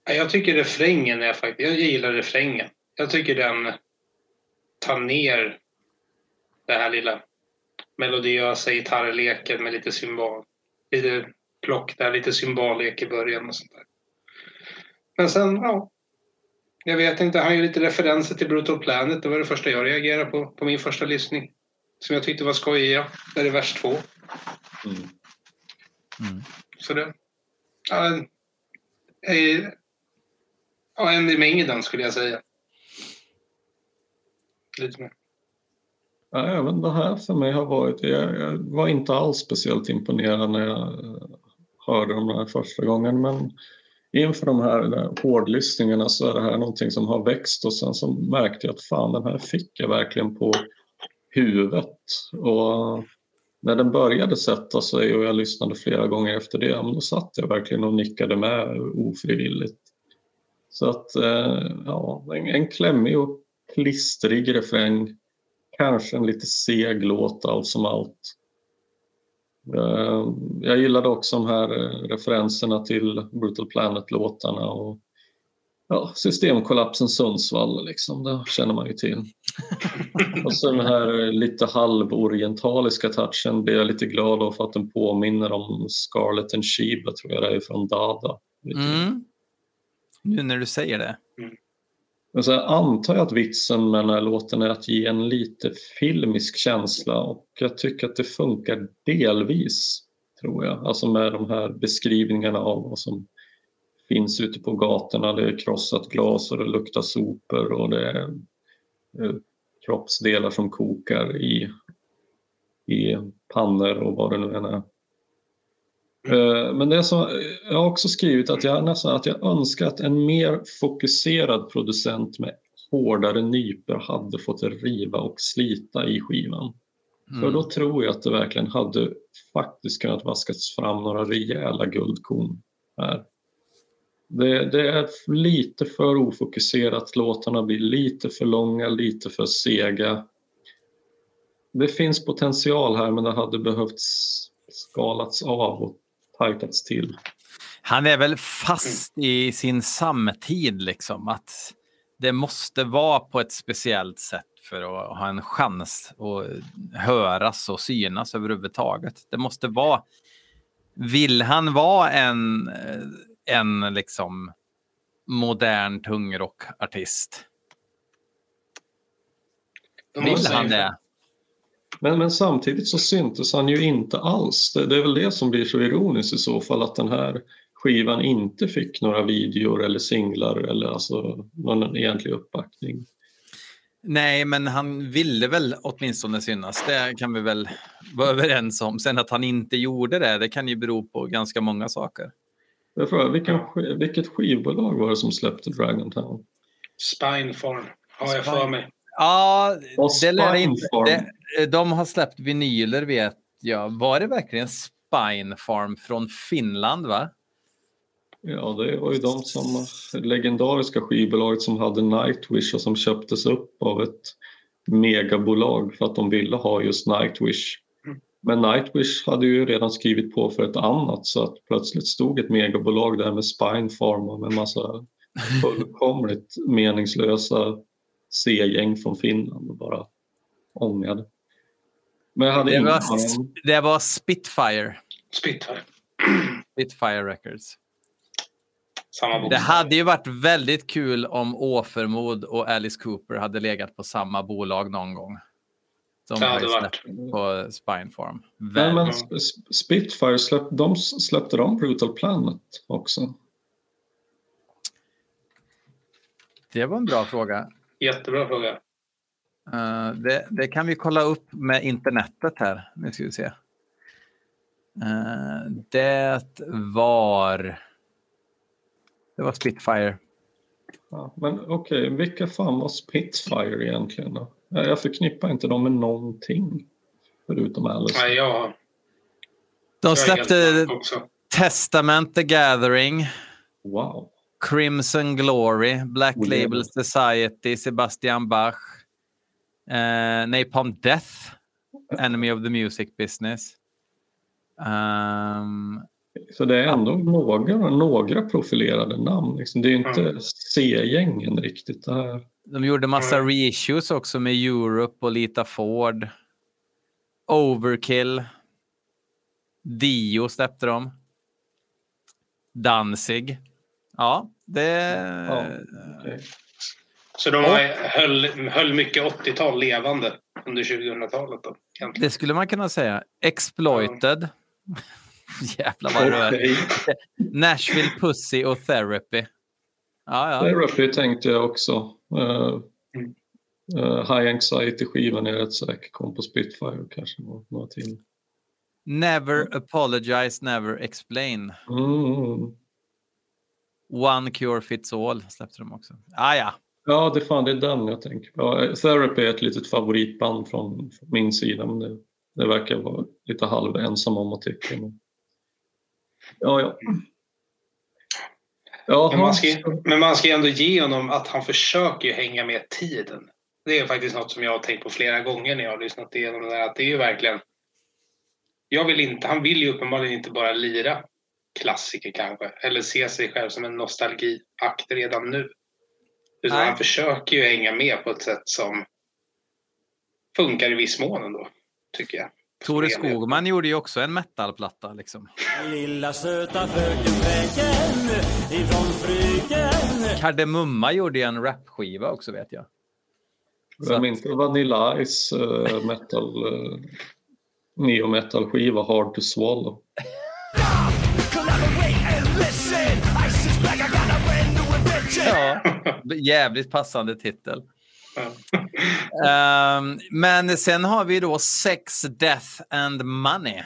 Ja, Jag tycker refrängen är faktiskt... Jag gillar refrängen. Jag tycker den tar ner det här lilla melodiösa gitarrleken med lite symbol. Lite plock där, lite symballek i början och sånt där. Men sen, ja. Jag vet inte, han gör lite referenser till Brutal Planet. Det var det första jag reagerade på, på min första lyssning. Som jag tyckte var skojiga. Där är vers två. Mm. Mm. Så det... Ja, ja, en i mängden skulle jag säga. Lite mer. Ja, även det här för mig har varit, jag, jag var inte alls speciellt imponerad när jag eh, hörde de här första gången men inför de här hårdlyssningarna så är det här någonting som har växt och sen så märkte jag att fan den här fick jag verkligen på huvudet och när den började sätta sig och jag lyssnade flera gånger efter det, då satt jag verkligen och nickade med ofrivilligt. Så att, eh, ja, en, en klämmig och klistrig refräng Kanske en lite seg låt allt som allt. Eh, Jag gillade också de här eh, referenserna till Brutal Planet-låtarna och ja, systemkollapsen Sundsvall, liksom, det känner man ju till. *laughs* Och så den här lite halvorientaliska touchen blir jag lite glad av för att den påminner om Scarlett and Sheba, tror jag det är, från Dada. Mm. Nu när du säger det. Men så antar jag att vitsen med den här låten är att ge en lite filmisk känsla och jag tycker att det funkar delvis, tror jag. Alltså med de här beskrivningarna av vad som finns ute på gatorna. Det är krossat glas och det luktar sopor och det är eh, kroppsdelar som kokar i, i pannor och vad det nu än är. Eh, Men det är så, jag har också skrivit att jag, nästan, att jag önskar att en mer fokuserad producent med hårdare nypor hade fått riva och slita i skivan. För då tror jag att det verkligen hade faktiskt kunnat vaskas fram några rejäla guldkorn här. Det, det är lite för ofokuserat, låtarna blir lite för långa, lite för sega. Det finns potential här men det hade behövt skalats av och tajtats till. Han är väl fast i sin samtid, liksom. Att det måste vara på ett speciellt sätt för att ha en chans att höras och synas överhuvudtaget. Det måste vara... Vill han vara en, en liksom modern tungrockartist? Vill han det? Men, men samtidigt så syntes han ju inte alls. Det, det är väl det som blir så ironiskt i så fall att den här skivan inte fick några videor eller singlar eller alltså någon egentlig uppbackning. Nej, men han ville väl åtminstone synas. Det kan vi väl vara överens om. Sen att han inte gjorde det, det kan ju bero på ganska många saker. Jag frågar, vilken, vilket skivbolag var det som släppte Dragon Town? Spinefarm har jag för mig. Ja, det lär inte. Det, de har släppt vinyler vet jag. Var det verkligen Spinefarm från Finland? va? Ja, det var ju de som legendariska skivbolaget som hade Nightwish och som köptes upp av ett megabolag för att de ville ha just Nightwish. Men Nightwish hade ju redan skrivit på för ett annat så att plötsligt stod ett megabolag där med Spinefarm och med massa *laughs* fullkomligt meningslösa C-gäng från Finland och bara ångade. Men jag hade Det var, det var Spitfire. Spitfire. Spitfire Records. Det hade ju varit väldigt kul om Åfermod och Alice Cooper hade legat på samma bolag någon gång. De Det har hade ju varit. släppt på Spinefarm. Men, Väl- men Sp- Spitfire, släpp, de släppte de Brutal Planet också? Det var en bra fråga. Jättebra fråga. Eh, det, det kan vi kolla upp med internetet här. Nu ska vi se. Eh, det var... Det var Spitfire. Ja, men okej, vilka fan var Spitfire egentligen då? Jag förknippar inte dem med någonting. Förutom Alice. Nej, jag, De släppte. Testament the Gathering, Wow. Crimson Glory, Black Oh. Label Society, Sebastian Bach, eh, Napalm Death, Enemy of the Music Business. Ehm, Så det är ändå några, några profilerade namn. Liksom. Det är inte Mm. C-gängen riktigt. Det här. De gjorde massa Mm. reissues också med Europe och Lita Ford. Overkill. Dio släppte de. Danzig. Ja, det... Ja, okej. Så de har, höll, höll mycket 80-tal levande under 2000-talet då? egentligen. Det skulle man kunna säga. Exploited. *laughs* Jävlar vad. Okej. Nashville Pussy och Therapy. Ja, ja. Therapy tänkte jag också. Uh, uh, High Anxiety-skivan är rätt säker kom på Spitfire kanske några till. Never apologize, never explain. Mm. One cure fits all släppte de också. Ah, ja. Ja, det, fan, det är den jag tänker på. Therapy är ett litet favoritband från, från min sida. Men det, det verkar vara lite halv ensam om att tycka. Men... Ja, ja. Jaha, Men man, ska, men man ska ju ändå ge honom att han försöker hänga med tiden. Det är faktiskt något som jag har tänkt på flera gånger när jag har lyssnat igenom det där. Att det är ju verkligen... Jag vill inte, han vill ju uppenbarligen inte bara lira klassiker kanske. Eller se sig själv som en nostalgiakt redan nu. Utan han försöker ju hänga med på ett sätt som funkar i viss mån ändå, tycker jag. Tore. Skogman gjorde ju också en metalplatta. Liksom. Lilla söta fröken Fröken ifrån Fryken Kardemumma gjorde ju en rapskiva också vet jag. Glöm inte Vanilla Ice uh, metal, uh, neo metal skiva Hard to Swallow. Ja, *laughs* jävligt passande titel. Ehm, men sen har vi då Sex, Death and Money.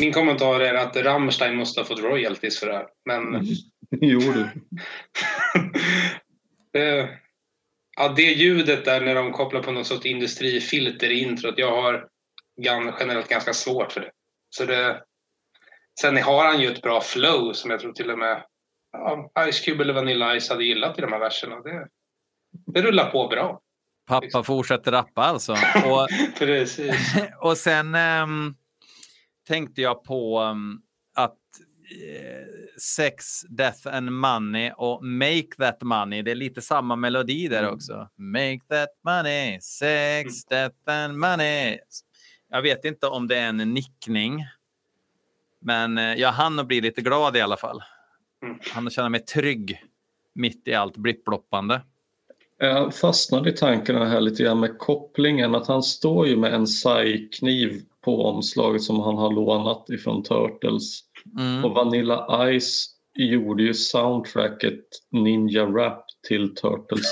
Min kommentar är att Rammstein måste ha fått royalties för det här. Men *laughs* jo du. det, *laughs* ja, det ljudet där när de kopplar på något sorts industrifilter i introt. Jag har generellt ganska svårt för det. Så det. Sen har han ju ett bra flow som jag tror till och med ja, Ice Cube eller Vanilla Ice hade gillat i de här verserna. Det, det rullar på bra. Pappa fortsätter rappa alltså. Och, *laughs* Precis. och sen ehm, tänkte jag på ehm, att eh, Sex, Death and Money och Make That Money, det är lite samma melodi där också. Make That Money, Sex, Death and Money. Jag vet inte om det är en nickning. Men eh, jag hann att bli lite glad i alla fall. Mm. Han att känna mig trygg mitt i allt blipploppande. Jag fastnade i tankarna här lite grann med kopplingen att han står ju med en sai-kniv på omslaget som han har lånat ifrån Turtles. Mm. Och Vanilla Ice gjorde ju soundtracket Ninja Rap till Turtles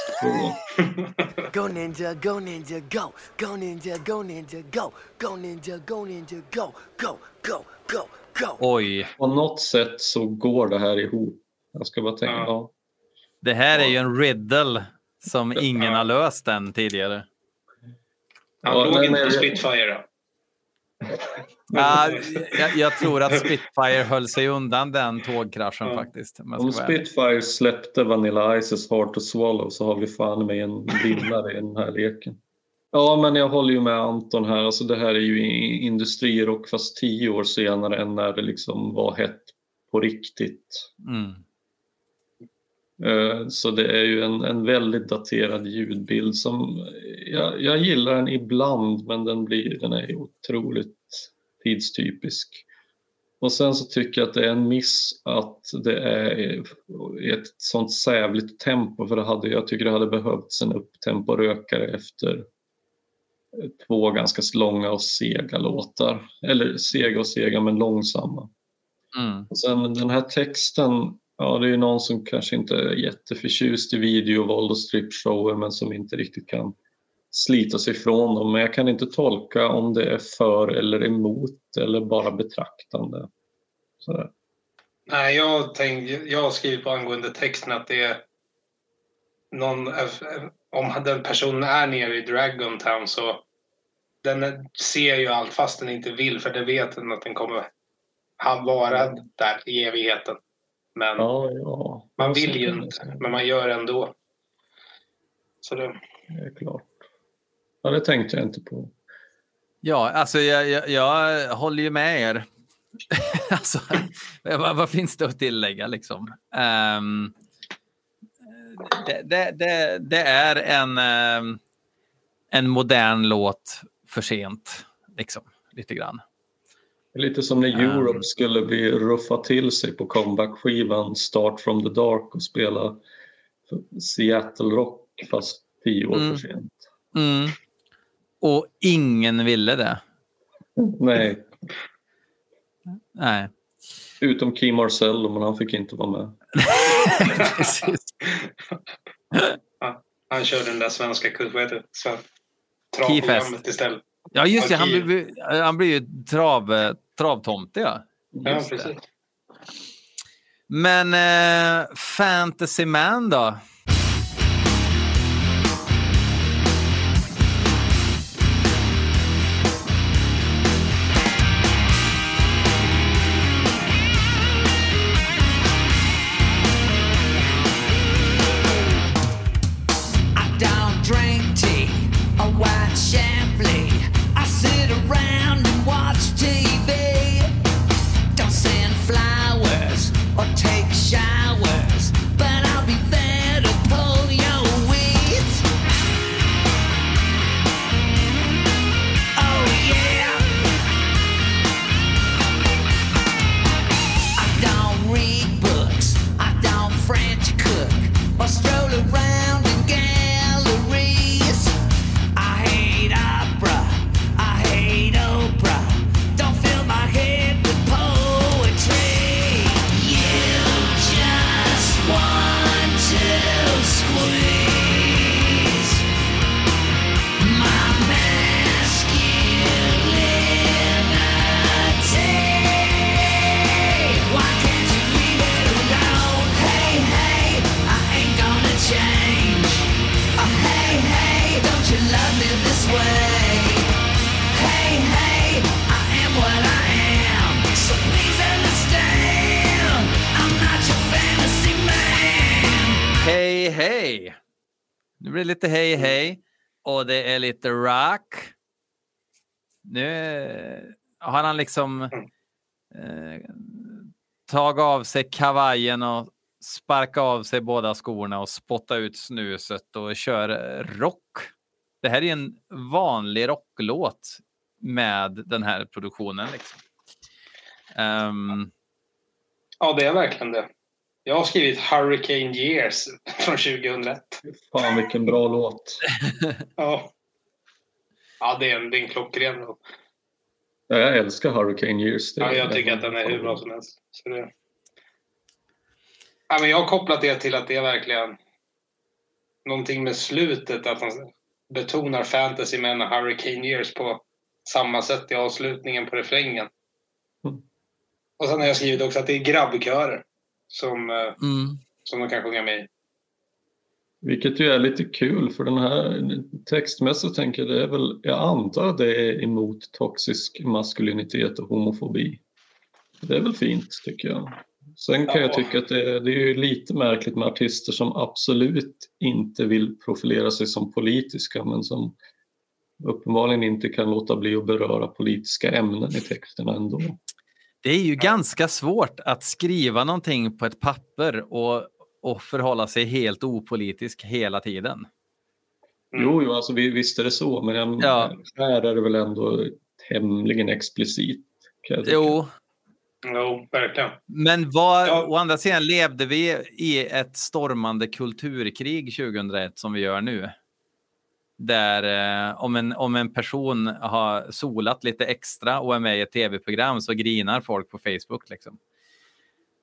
2. *laughs* Go ninja, go ninja, go. Go ninja, go ninja, go. Go ninja, go ninja, go. Go, go, go, go. Oj, På något sätt så går det här ihop. Jag ska bara tänka, Ja. ja. det här är ju en riddle som ingen har löst än tidigare. Han Ja, låg inte på Spitfire. Ja, jag, jag tror att Spitfire höll sig undan den tågkraschen Ja. faktiskt. om Om. Spitfire släppte Vanilla Ices Hard to Swallow så har vi fan med en vinnare i den här leken. Ja, men jag håller ju med Anton här. Alltså det här är ju industrirock fast tio år senare än när det liksom var hett på riktigt. Mm. Eh, Så det är ju en, en väldigt daterad ljudbild som jag, jag gillar den ibland men den, blir, den är otroligt tidstypisk. Och sen så tycker jag att det är en miss att det är ett sånt sävligt tempo för det hade, jag tycker det hade behövts en upptempo-rökare efter två ganska långa och sega låtar. Eller sega och sega men långsamma. Mm. Och sen den här texten, ja det är ju någon som kanske inte är jätteförtjust i videovåld och stripshower men som inte riktigt kan slita sig ifrån dem. Men jag kan inte tolka om det är för eller emot eller bara betraktande. Sådär. Nej, jag, tänk, jag har skrivit på angående texten att det är någon, om den personen är nere i Dragon Town så den ser ju allt fast den inte vill för det vet den att den kommer vara där i evigheten. Men Ja, ja. man vill ju inte, men man gör ändå. Så det, Det är klart. Ja, det tänkte jag inte på. Ja, alltså jag, jag, jag håller ju med er. *laughs* alltså, vad, vad finns det att tillägga liksom? Ehm, det, det, det, det är en, ehm, en modern låt för sent, liksom, lite grann. Lite som när Mm. Europe skulle bli ruffa till sig på comeback-skivan Start from the Dark och spela Seattle Rock fast tio år Mm. för sent. Mm. Och ingen ville det. Nej, Nej. utom Key Marcello men han fick inte vara med. *laughs* Precis. han kör den där svenska vad heter det? Travprogrammet istället. Ja, just det. Han blir, han blir ju trav, travtomte, ja. Ja, Just det. precis. Men eh, Fantasy Man då? Lite hej, hej. Och det är lite rock. Nu har han liksom eh, tagit av sig kavajen och sparkat av sig båda skorna och spottat ut snuset och kör rock. Det här är en vanlig rocklåt med den här produktionen. Liksom. Ehm, Ja, det är verkligen det. Jag har skrivit Hurricane Years från 2001. Fan vilken bra låt. *laughs* Ja, ja det, är en, det är en klockren låt. Ja, jag älskar Hurricane Years. Det Ja, jag tycker att den är hur bra som helst. Så det... ja, men jag har kopplat det till att det är verkligen någonting med slutet. Att han betonar fantasy med en Hurricane Years på samma sätt i avslutningen på refrängen. Mm. Och sen har jag skrivit också att det är grabbkörer som, eh, mm. som de kan sjunga med i. Vilket ju är lite kul för den här textmässigt tänker jag det är väl, jag antar att det är emot toxisk maskulinitet och homofobi. Det är väl fint tycker jag. Sen kan jag Ja. tycka att det, det är ju lite märkligt med artister som absolut inte vill profilera sig som politiska men som uppenbarligen inte kan låta bli att beröra politiska ämnen i texterna ändå. Det är ju ganska svårt att skriva någonting på ett papper och, och förhålla sig helt opolitisk hela tiden. Mm. Jo, jo alltså, vi- visst är det så men jag, Ja. här är det väl ändå tämligen explicit. Kan jag tycka. Jo, Jo, verkligen. Men vad, Ja. å andra sidan levde vi i ett stormande kulturkrig 2001 som vi gör nu. Där eh, om, en, om en person har solat lite extra och är med i ett tv-program så grinar folk på Facebook. Liksom.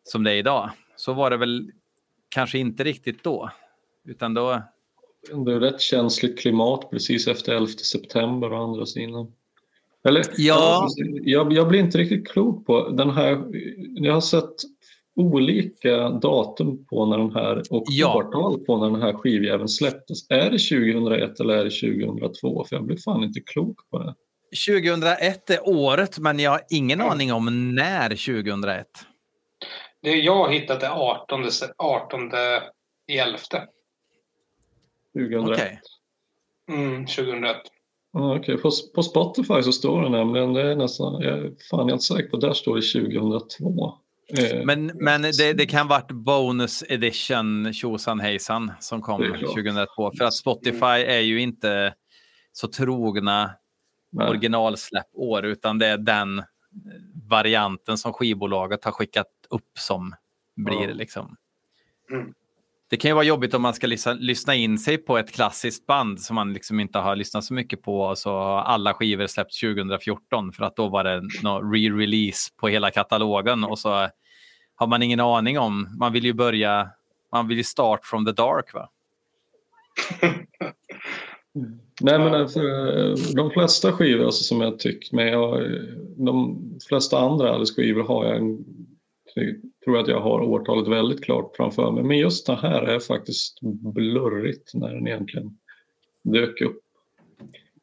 Som det är idag. Så var det väl kanske inte riktigt då. Utan då... Det är rätt känsligt klimat precis efter 11 september och andra sidan. Eller, Ja. jag, jag blir inte riktigt klok på den här. Jag har sett olika datum på när den här och Ja. årtal på när den här skivjäveln släpptes. Är det 2001 eller är det 2002? För jag blir fan inte klok på det. 2001 är året, men jag har ingen aning om när 2001. Det jag har hittat är 18, se- 18 i 11. 2001. Okej. Mm, 2001. Ja, okej. på, på Spotify så står det nämligen, det är nästan, jag fan jag är inte säker på, där står det 2002. Eh, Men, men det, det kan varit bonus edition tjosan hejsan som kom Det är klart. 2002. För att Spotify är ju inte så trogna nej. originalsläppår utan det är den eh, varianten som skivbolaget har skickat upp som blir Ja. liksom. Mm. Det kan ju vara jobbigt om man ska lyssna, lyssna in sig på ett klassiskt band som man liksom inte har lyssnat så mycket på och så har alla skivor släppts 2014 för att då var det någon re-release på hela katalogen och så har man ingen aning om. Man vill ju börja, man vill ju start from the dark va? *laughs* Nej men alltså, de flesta skivor alltså, som jag tycker med, jag, de flesta andra Alice-skivor har jag en, jag tror att jag har årtalet väldigt klart framför mig. Men just det här är faktiskt blurrigt när den egentligen dök upp.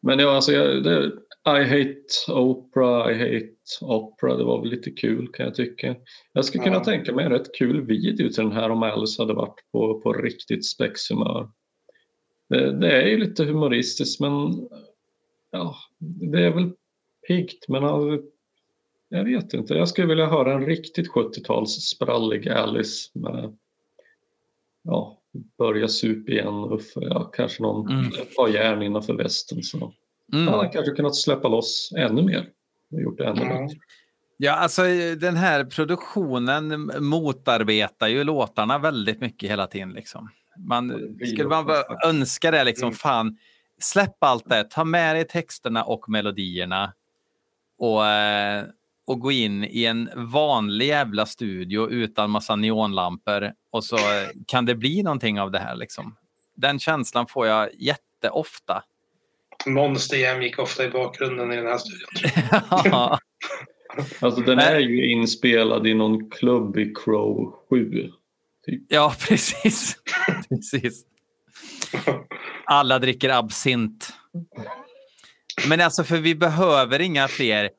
Men ja, alltså, jag, det, I hate Oprah, I hate Opera, det var väl lite kul kan jag tycka. Jag skulle kunna Ja. tänka mig en rätt kul video till den här om Alice hade varit på, på riktigt spexhumör. Det, det är ju lite humoristiskt men ja, det är väl piggt men han, jag vet inte. Jag skulle vilja höra en riktigt 70-tals sprallig Alice med ja, börja sup igen och för, ja, kanske någon Mm. ett par järn innanför västen. Så. Mm. Han hade kanske kunnat släppa loss ännu mer och gjort det ännu Mm. bättre. Ja, alltså den här produktionen motarbetar ju låtarna väldigt mycket hela tiden. Liksom. Man, skulle man bara önska det, liksom, Mm. fan, släpp allt det, ta med dig texterna och melodierna och, eh, och gå in i en vanlig jävla studio utan massa neonlampor och så eh, kan det bli någonting av det här. Liksom. Den känslan får jag jätteofta. Monster gick ofta i bakgrunden i den här studion. Ja, *laughs* Alltså den är ju inspelad i någon klubb i Crow 7. ja *laughs* precis. precis. Alla dricker absint. Men alltså, för vi behöver inga fler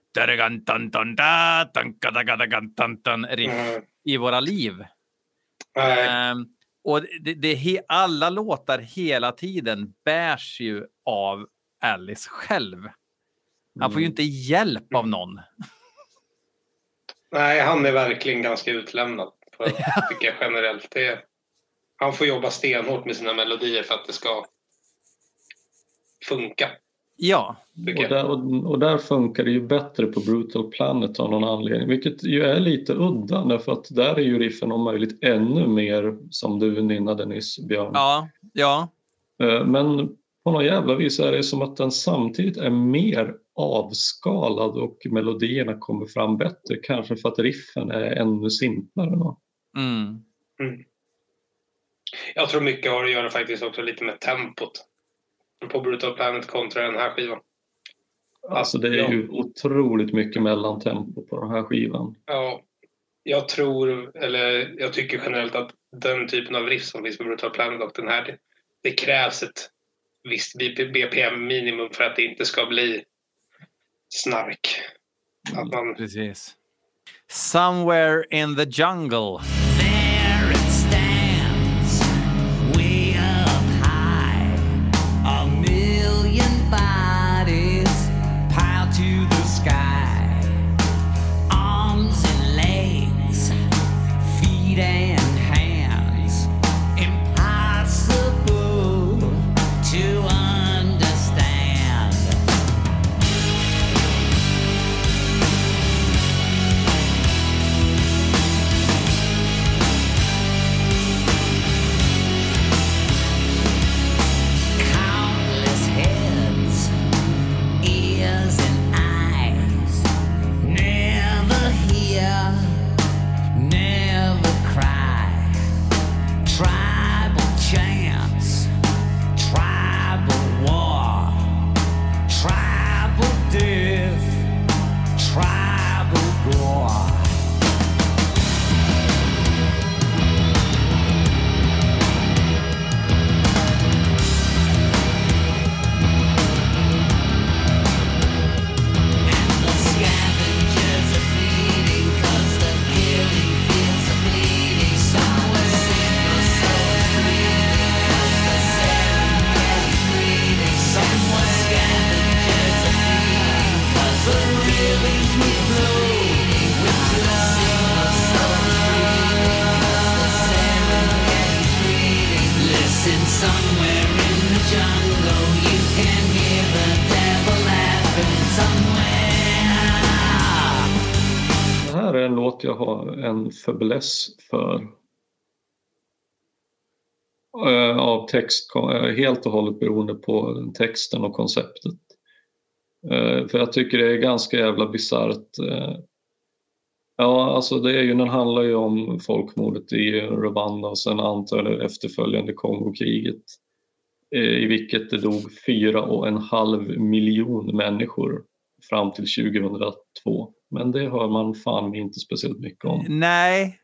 riff Mm. i våra liv. Ehm, och det, det, alla låtar hela tiden bärs ju av Alice själv. Han får ju Mm. inte hjälp av någon. nej, han är verkligen ganska utlämnad. På, tycker jag generellt. Det, han får jobba stenhårt med sina melodier för att det ska funka. Ja, Och där, och, och där funkar det ju bättre på Brutal Planet av någon anledning. Vilket ju är lite udda därför att där är ju riffen om möjligt ännu mer som du nynnade nyss Björn. ja, ja. Eh, Men på något jävla vis är det som att den samtidigt är mer avskalad och melodierna kommer fram bättre. Kanske för att riffen är ännu simplare. Då. Mm. Jag tror mycket har att göra faktiskt också lite med tempot på Brutal Planet kontra den här skivan. Alltså det är ju otroligt mycket mellantempo på den här skivan. Ja, jag tror, eller jag tycker generellt att den typen av riff som finns på Brutal Planet och den här, det, det krävs ett visst BPM-minimum för att det inte ska bli snark. Att man, Precis. Somewhere in the jungle. Att jag har en fäbless för. Eh, Av text, eh, helt och hållet beroende på texten och konceptet. Eh, För jag tycker det är ganska jävla bisarrt. eh. Ja, alltså det är ju, den handlar ju om folkmordet i Rwanda och sen antar jag det efterföljande Kongokriget. eh, I vilket det dog fyra och en halv miljon människor fram till 2002. Men det hör man fan inte speciellt mycket om. Nej,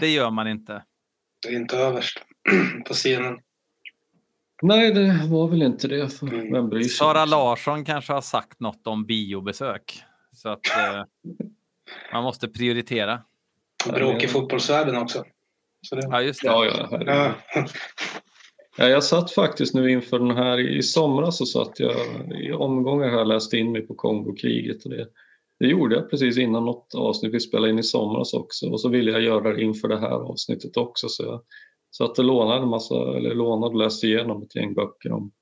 det gör man inte. Det är inte överst *clears throat* på scenen. Nej, det var väl inte det. För Mm. vem bryr sig? Sara Larsson kanske har sagt något om biobesök. Så att eh, *laughs* man måste prioritera. Bråk i fotbollsvärlden också. Så det... Ja, just det. Ja, ja. Ja. *laughs* Ja, jag satt faktiskt nu inför den här, i somras så satt jag i omgångar här läste in mig på Kongokriget och det, det gjorde jag precis innan något avsnitt vi spelade in i somras också och så ville jag göra det inför det här avsnittet också så jag satt och lånade en massa, eller lånade och läste igenom ett gäng böcker om,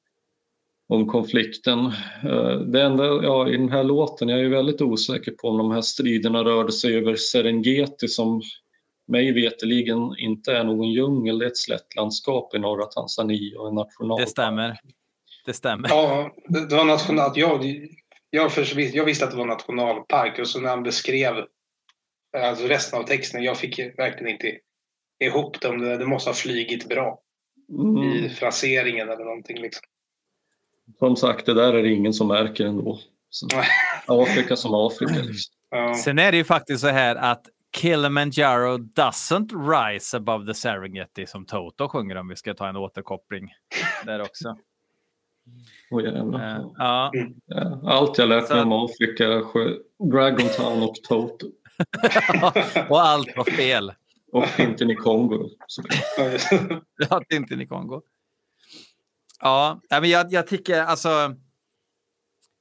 om konflikten. Eh, Det enda, ja i den här låten, jag är ju väldigt osäker på om de här striderna rörde sig över Serengeti som mig veteligen inte är någon djungel, det är ett slättlandskap i norra Tanzania och en nationalpark. Det stämmer. Det stämmer. Ja, det, det var national... Jag, jag, för, jag visste att det var nationalpark och så när han beskrev alltså resten av texten, jag fick verkligen inte ihop dem. Det, det måste ha flygit bra Mm. i fraseringen eller någonting. Liksom. Som sagt, det där är det ingen som märker ändå. Så. Afrika som Afrika. Liksom. Ja. Sen är det ju faktiskt så här att Kilimanjaro doesn't rise above the Serengeti som Toto sjunger om vi ska ta en återkoppling där också. Åh, jävlar. Eh, ja. Allt jag lärt mig om Afrika, Dragon Town och Toto. *laughs* och allt var fel. Och Tintin i Kongo. Ja, Tintin i Kongo. Ja, men jag, jag tycker alltså.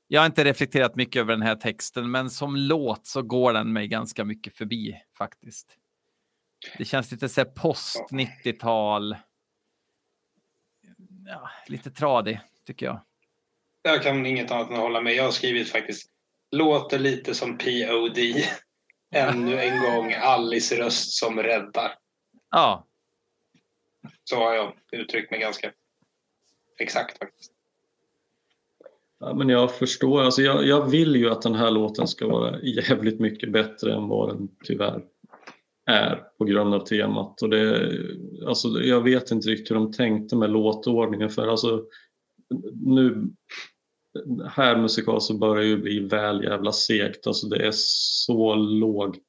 Jag har inte reflekterat mycket över den här texten, men som låt så går den mig ganska mycket förbi faktiskt. Det känns lite så post 90-tal. Ja, lite tradig tycker jag. Jag kan inget annat än att hålla med. Jag har skrivit faktiskt låter lite som POD. *laughs* Ännu en gång Alice röst som räddar. Ja, Så har jag uttryckt mig ganska exakt faktiskt. Ja, men jag förstår. Alltså jag, jag vill ju att den här låten ska vara jävligt mycket bättre än vad den tyvärr är på grund av temat. Och det, alltså jag vet inte riktigt hur de tänkte med låtordningen för alltså nu här musikal så börjar ju bli väl jävla segt. Alltså det är så lågt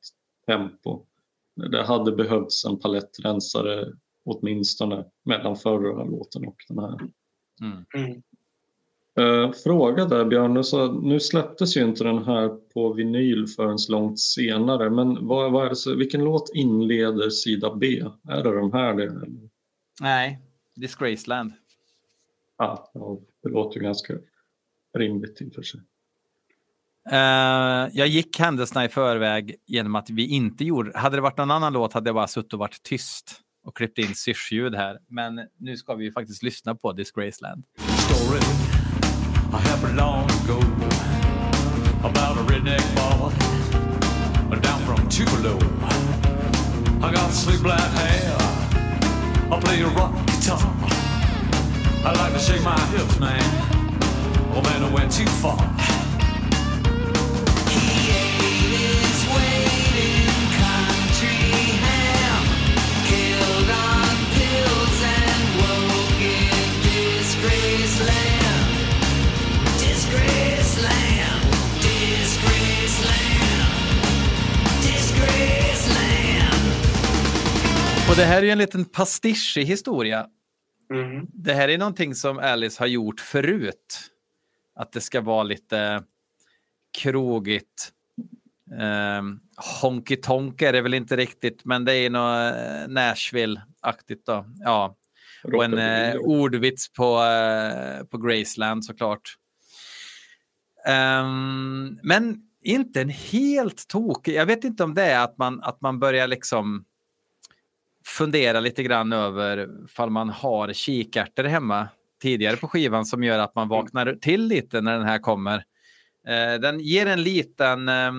tempo. Det hade behövts en palettrensare åtminstone mellan förra låten och den här. mm. Mm. Eh, fråga där Björn, du sa, nu släpptes ju inte den här på vinyl förrän långt senare men vad, vad är det, så- vilken låt inleder sida B? Är det de här? Det, eller? nej, Disgraceland. Ja, det låter ju ganska rimligt i och för sig. Eh, jag gick händelserna i förväg genom att vi inte gjorde... Hade det varit någon annan låt hade jag bara suttit och varit tyst och klippt in syrsljud här. Men nu ska vi ju faktiskt lyssna på Disgraceland. story I happened long ago about a redneck boy down from Tupelo. I got slick black hair. I play a rock guitar. I like to shake my hips, man. Oh man, I went too far. He ate his weight in country ham, killed on pills and woke in Disgraceland. Disgraceland, Disgraceland, Disgraceland. Och det här är ju en liten pastischig historia. Mm. Det här är någonting som Alice har gjort förut. Att det ska vara lite krogigt. Um, honky tonk är det väl inte riktigt, men det är något eh, Nashville-aktigt då. Ja, och en eh, ordvits på, eh, på Graceland såklart. Ehm, men inte en helt tokig. Jag vet inte om det är att man, att man börjar liksom fundera lite grann över fall man har kikärtor hemma tidigare på skivan som gör att man vaknar till lite när den här kommer. Eh, den ger en liten eh,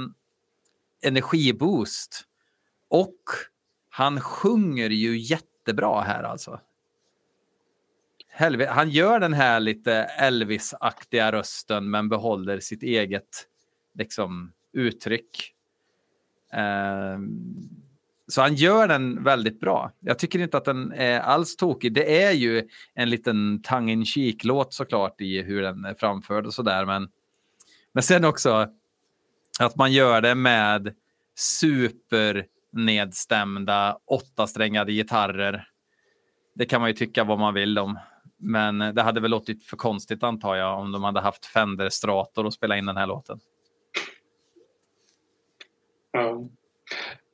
energiboost och han sjunger ju jättebra här alltså. Helvete, han gör den här lite Elvis-aktiga rösten men behåller sitt eget liksom, uttryck. Eh, så han gör den väldigt bra. Jag tycker inte att den är alls tokig. Det är ju en liten tongue in låt såklart i hur den är framförd och sådär. Men, men sen också att man gör det med supernedstämda åttasträngade gitarrer. Det kan man ju tycka vad man vill om. Men det hade väl låtit för konstigt antar jag om de hade haft Fender Strator och spela in den här låten. Ja.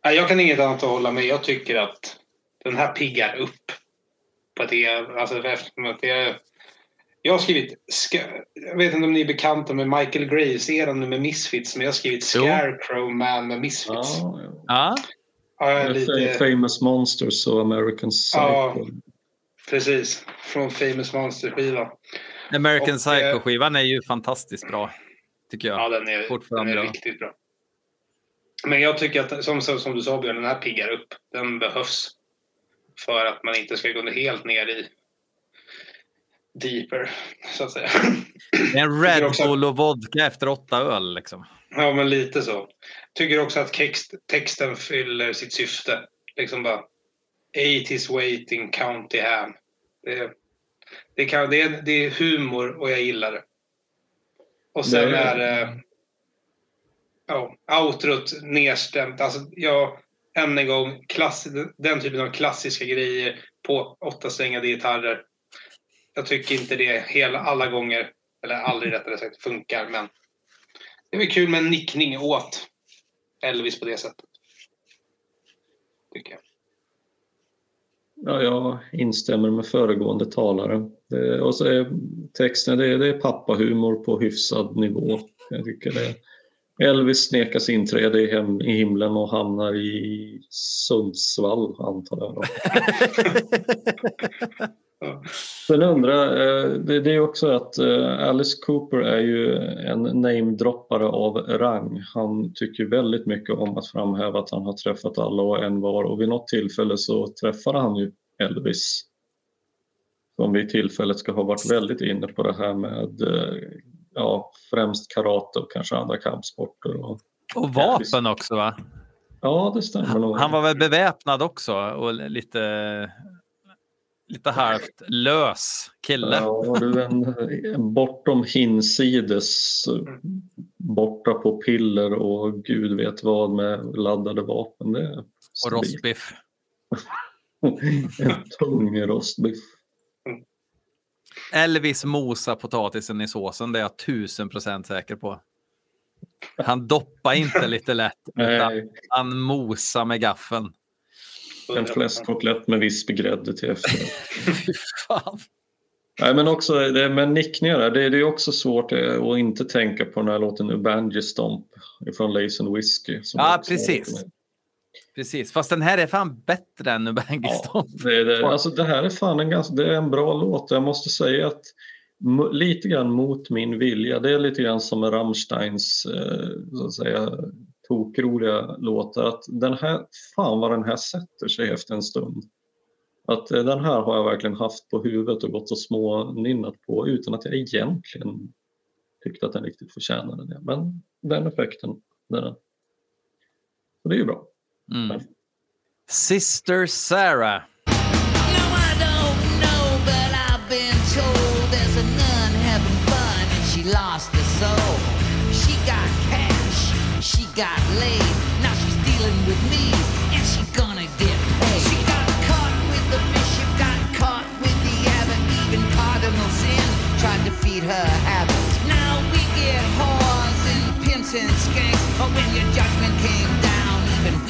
Jag kan inget annat att hålla med. Jag tycker att den här piggar upp. På det, alltså, eftersom att det, jag har skrivit, ska, jag vet inte om ni är bekanta med Michael Graves-eran med Misfits, men jag har skrivit Jo. Scarecrow Man med Misfits. Ja, ja. Ja, Ja, jag är Lite... Famous Monsters och American Psycho. Ja. precis. Från Famous Monster-skivan. American eh, Psycho-skivan är ju fantastiskt bra. Tycker jag. Ja, den är, den fortfarande är bra. riktigt bra. Men jag tycker att, som, som du sa Björn, den här piggar upp. Den behövs. För att man inte ska gå helt ner i deeper, så att säga. Det är en Red också- Bull och vodka efter åtta öl. Liksom. Ja, men lite så. Tycker också att text, texten fyller sitt syfte. Liksom bara 80s waiting, county ham. Det, det, kan, det, är, det är humor och jag gillar det. Och sen Det- är det... Ja, outrot nedstämt. Alltså, ja, än en gång, klass, den typen av klassiska grejer på åtta strängade gitarrer. Jag tycker inte det hela, alla gånger, eller aldrig rättare sagt, funkar. Men det är väl kul med en nickning åt Elvis på det sättet. Tycker jag. Ja, jag instämmer med föregående talare. Det, och så är texten det är, det är pappahumor på hyfsad nivå. Jag tycker det. Elvis nekas inträde i, hem, i himlen och hamnar i Sundsvall, antar jag. *laughs* Sen undrar eh, det, det är också att eh, Alice Cooper är ju en namedroppare av rang. Han tycker väldigt mycket om att framhäva att han har träffat alla och en var och vid något tillfälle så träffade han ju Elvis. Som vid tillfället ska ha varit väldigt inne på det här med eh, ja, främst karate och kanske andra kampsporter. Och, Och vapen också va? ja, det stämmer nog. Han var väl beväpnad också och lite, lite halvt lös kille. Ja, du en, en bortom hinsides, borta på piller och gud vet vad med laddade vapen. Det och rostbiff. *laughs* en tung rostbiff. Elvis mosa potatisen i såsen, det är jag tusen procent säker på. Han doppar inte *laughs* lite lätt, utan han mosar med gaffeln. en fläskkotlett med vispgrädde till efterrätt. *laughs* Nej, men också det med nickningar, det, det är också svårt eh, att inte tänka på den här låten Ubangi Stomp från Lace and Whiskey. Ja, precis. Precis, fast den här är fan bättre än Ubangi Ja, det, är det, alltså det här är fan en, ganska, det är en bra låt. Jag måste säga att lite grann mot min vilja. Det är lite grann som Rammsteins eh, så att säga, tokroliga låtar. Att den här, fan vad den här sätter sig efter en stund. Att eh, den här har jag verkligen haft på huvudet och gått och smånynnat på utan att jag egentligen tyckte att den riktigt förtjänade det. Men den effekten, den. Så det är ju bra. Mm. Sister Sarah. No, I don't know, but I've been told there's a nun having fun and she lost her soul. She got cash, she got laid. Now she's dealing with me and she gonna get paid. She got caught with the bishop, got caught with the abbot, even Cardinal Sin tried to feed her habits. Now we get whores and pimps and skanks, but when your judgment came down, even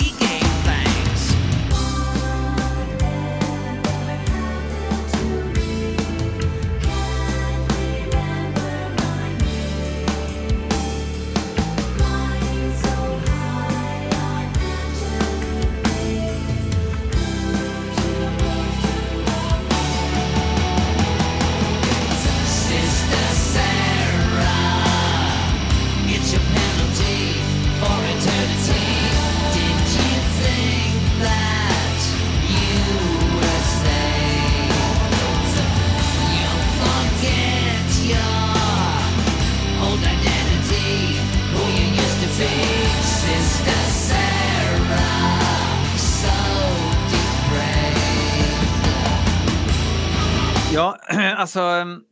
alltså... Mm,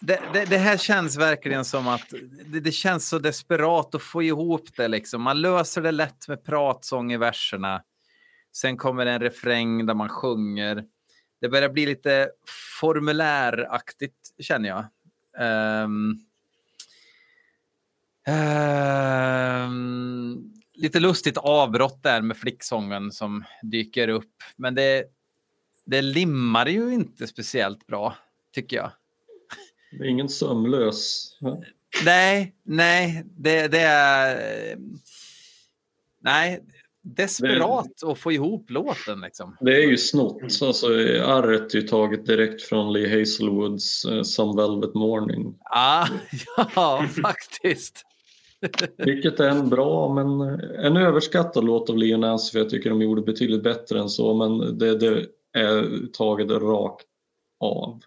det, det, det här känns verkligen som att det, det känns så desperat att få ihop det. Liksom. Man löser det lätt med pratsång i verserna. Sen kommer en refräng där man sjunger. Det börjar bli lite formuläraktigt känner jag. Um, um, lite lustigt avbrott där med flicksången som dyker upp. Men det, det limmar ju inte speciellt bra, tycker jag. Det är ingen sömlös. Ja. Nej, nej, det, det är... Nej, desperat att få ihop låten liksom. Det är ju snott. Alltså, arret är ju taget direkt från Lee Hazelwoods eh, Some Velvet Morning. Ah, *laughs* ja, faktiskt. Vilket är en bra, men en överskattad låt av Leon Nancy för jag tycker de gjorde betydligt bättre än så. Men det, det är taget rakt av.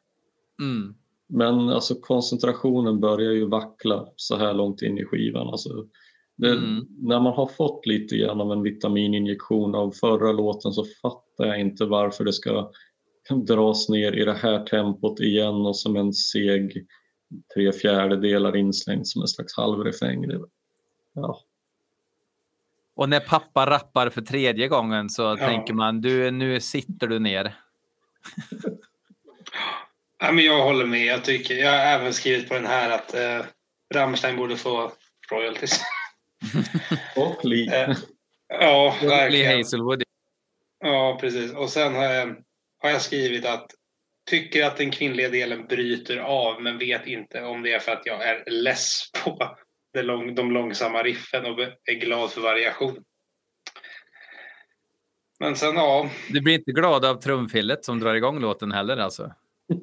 Mm. Men alltså koncentrationen börjar ju vackla så här långt in i skivan. Alltså, det, Mm. När man har fått lite grann av en vitamininjektion av förra låten så fattar jag inte varför det ska dras ner i det här tempot igen och som en seg tre fjärdedelar inslängd som en slags halvrefräng. Ja. Och när pappa rappar för tredje gången så Ja. tänker man du, nu sitter du ner. Ja, men jag håller med. Jag, tycker, jag har även skrivit på den här att eh, Rammstein borde få royalties. *laughs* Och Lee. Eh, ja, Lee verkligen. Hazelwood. Ja, precis. Och sen har jag, har jag skrivit att tycker att den kvinnliga delen bryter av men vet inte om det är för att jag är less på lång, de långsamma riffen och är glad för variation. Men sen ja, Du blir inte glad av trumfillet som drar igång låten heller alltså? *laughs*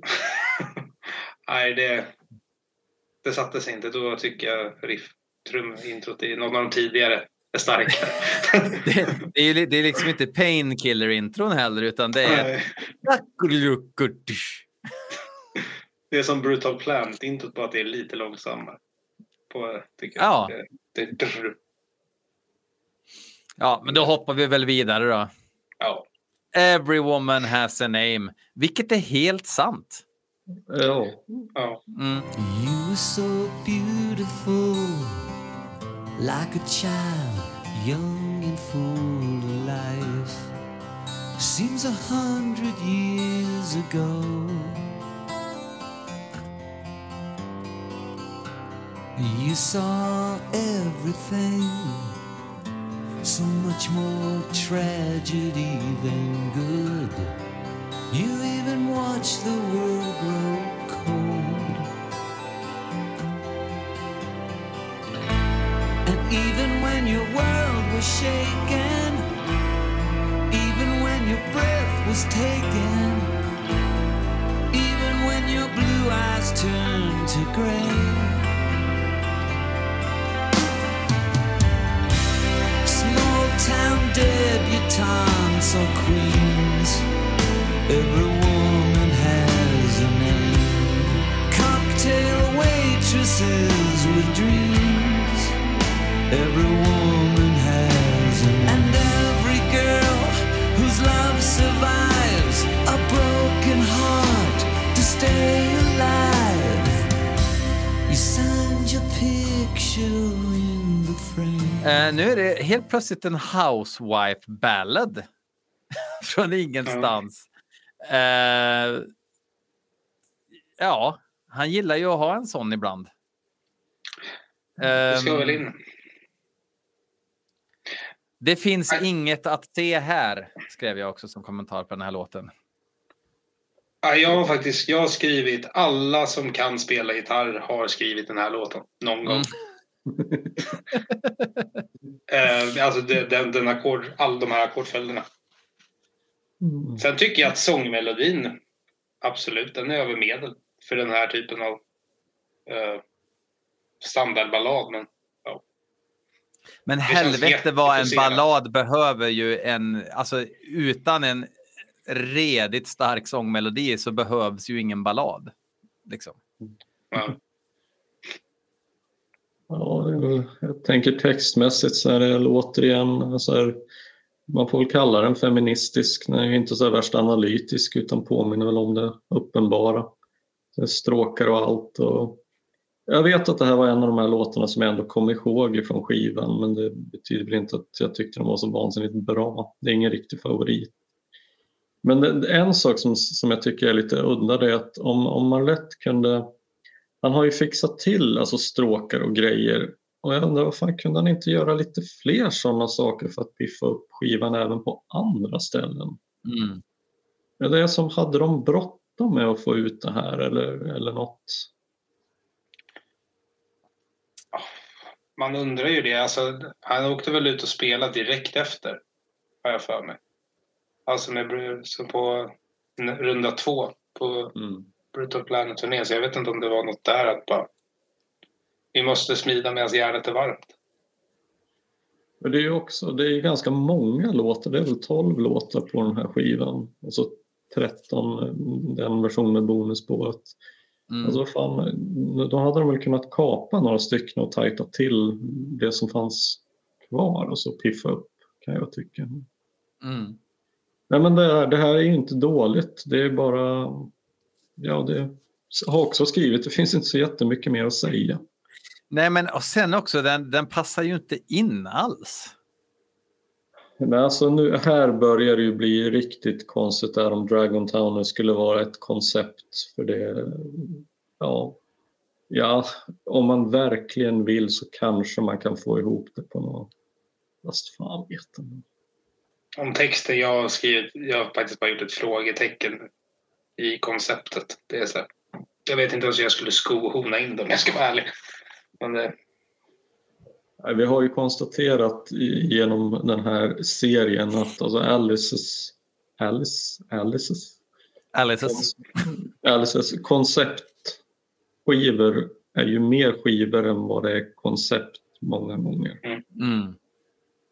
nej det, det satte sig inte. Då tycker jag riff, trumintrot i någon av de tidigare är starkare. *laughs* Det, det, är, det är liksom inte painkiller-intron heller utan det är... *laughs* Det är som Brutal Plant, introt på att det är lite långsammare. På, tycker jag. Ja. Det, det, Ja, men då hoppar vi väl vidare då. ja. Every woman has a name. Vilket är helt sant. Ja. ja. Mm. You were so beautiful, like a child, young and full of life. Seems a hundred years ago. You saw everything, so much more tragedy than good. You even watched the world grow cold. And even when your world was shaken, even when your breath was taken, even when your blue eyes turned to gray. Town debutantes or queens, every woman has a name. Cocktail waitresses with dreams. Every woman has a name. And every girl whose love survives a broken heart to stay alive. You signed your picture in the frame. Eh, nu är det helt plötsligt en housewife ballad. *laughs* Från ingenstans. Eh, ja, han gillar ju att ha en sån ibland. Det ska Ehm, väl in. Det finns Nej. inget att se här, skrev jag också som kommentar på den här låten. Ja, jag har faktiskt jag har skrivit alla som kan spela gitarr har skrivit den här låten någon gång. Eh, alltså det- den, den ackord, all de här ackordföljderna. Mm. Sen tycker jag att sångmelodin, absolut, den är över medel för den här typen av eh, standardballad. Men Men känns helvete vad en ballad behöver ju en, alltså utan en redigt stark sångmelodi så behövs ju ingen ballad. Liksom. ja, Ja, jag tänker textmässigt så är det väl återigen så här, man får väl kalla den feministisk. Den är ju inte så värst analytisk utan påminner väl om det uppenbara. Det stråkar och allt. Och jag vet att det här var en av de här låtarna som jag ändå kom ihåg från skivan men det betyder väl inte att jag tyckte den var så vansinnigt bra. Det är ingen riktig favorit. Men det, en sak som, som jag tycker är lite udda är att om, om man lätt kunde... Han har ju fixat till alltså stråkar och grejer och jag undrar varför kunde han inte göra lite fler sådana saker för att piffa upp skivan även på andra ställen? Mm. Är det som hade de bråttom med att få ut det här eller, eller något? Man undrar ju det. Alltså, han åkte väl ut och spelade direkt efter, har jag för mig. Alltså med, på runda två på Mm. Brutal Planet-turné. Så jag vet inte om det var något där att bara... Vi måste smida medan järnet är varmt. Men det är ju också, det är ju ganska många låtar, det är väl 12 låtar på den här skivan och så 13 eh, den version med bonusspåret. Mm. Alltså vad fan, då hade de väl kunnat kapa några stycken och tajta till det som fanns kvar och så piffa upp kan jag tycka. Mm. Nej men det, här- det här är ju inte dåligt, det är bara, ja det har också skrivit, det finns inte så jättemycket mer att säga. Nej, men och sen också, den, den passar ju inte in alls. Men alltså nu, här börjar det ju bli riktigt konstigt där om Dragon Town skulle vara ett koncept för det. Ja, ja, om man verkligen vill så kanske man kan få ihop det på något. Fast fan vet inte. Om texten jag har skrivit, jag har faktiskt bara gjort ett frågetecken i konceptet. Det är så här, jag vet inte ens hur jag skulle skohorna in dem om jag ska vara ärlig. Men det, Vi har ju konstaterat genom den här serien att alltså Alices, Alice, Alices, Alices. Alices konceptskivor är ju mer skivor än vad det är koncept många gånger. Mm.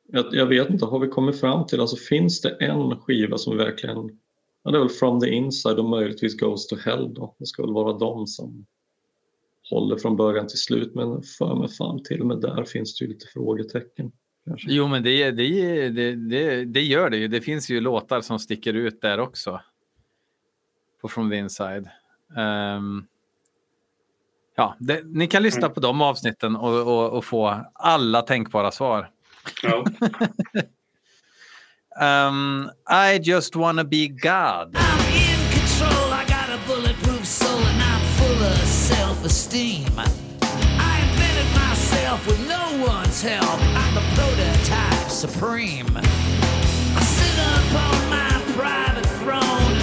Jag, jag vet inte, har vi kommit fram till, alltså finns det en skiva som verkligen, ja det är väl From the Inside och möjligtvis Goes to Hell då. Det ska väl vara de som håller från början till slut men för mig fan till och med där finns det ju lite frågetecken. Kanske. Jo, men det, det, det, det, det gör det ju. Det finns ju låtar som sticker ut där också. På From the Inside. Ehm, ja, det, ni kan lyssna på de avsnitten och, och, och få alla tänkbara svar. ja. *laughs* Ehm, I just wanna be God. I'm in control, I got a bulletproof soul, and I'm full of self esteem. I invented myself with no one's help. I'm the prototype supreme. I sit upon my private throne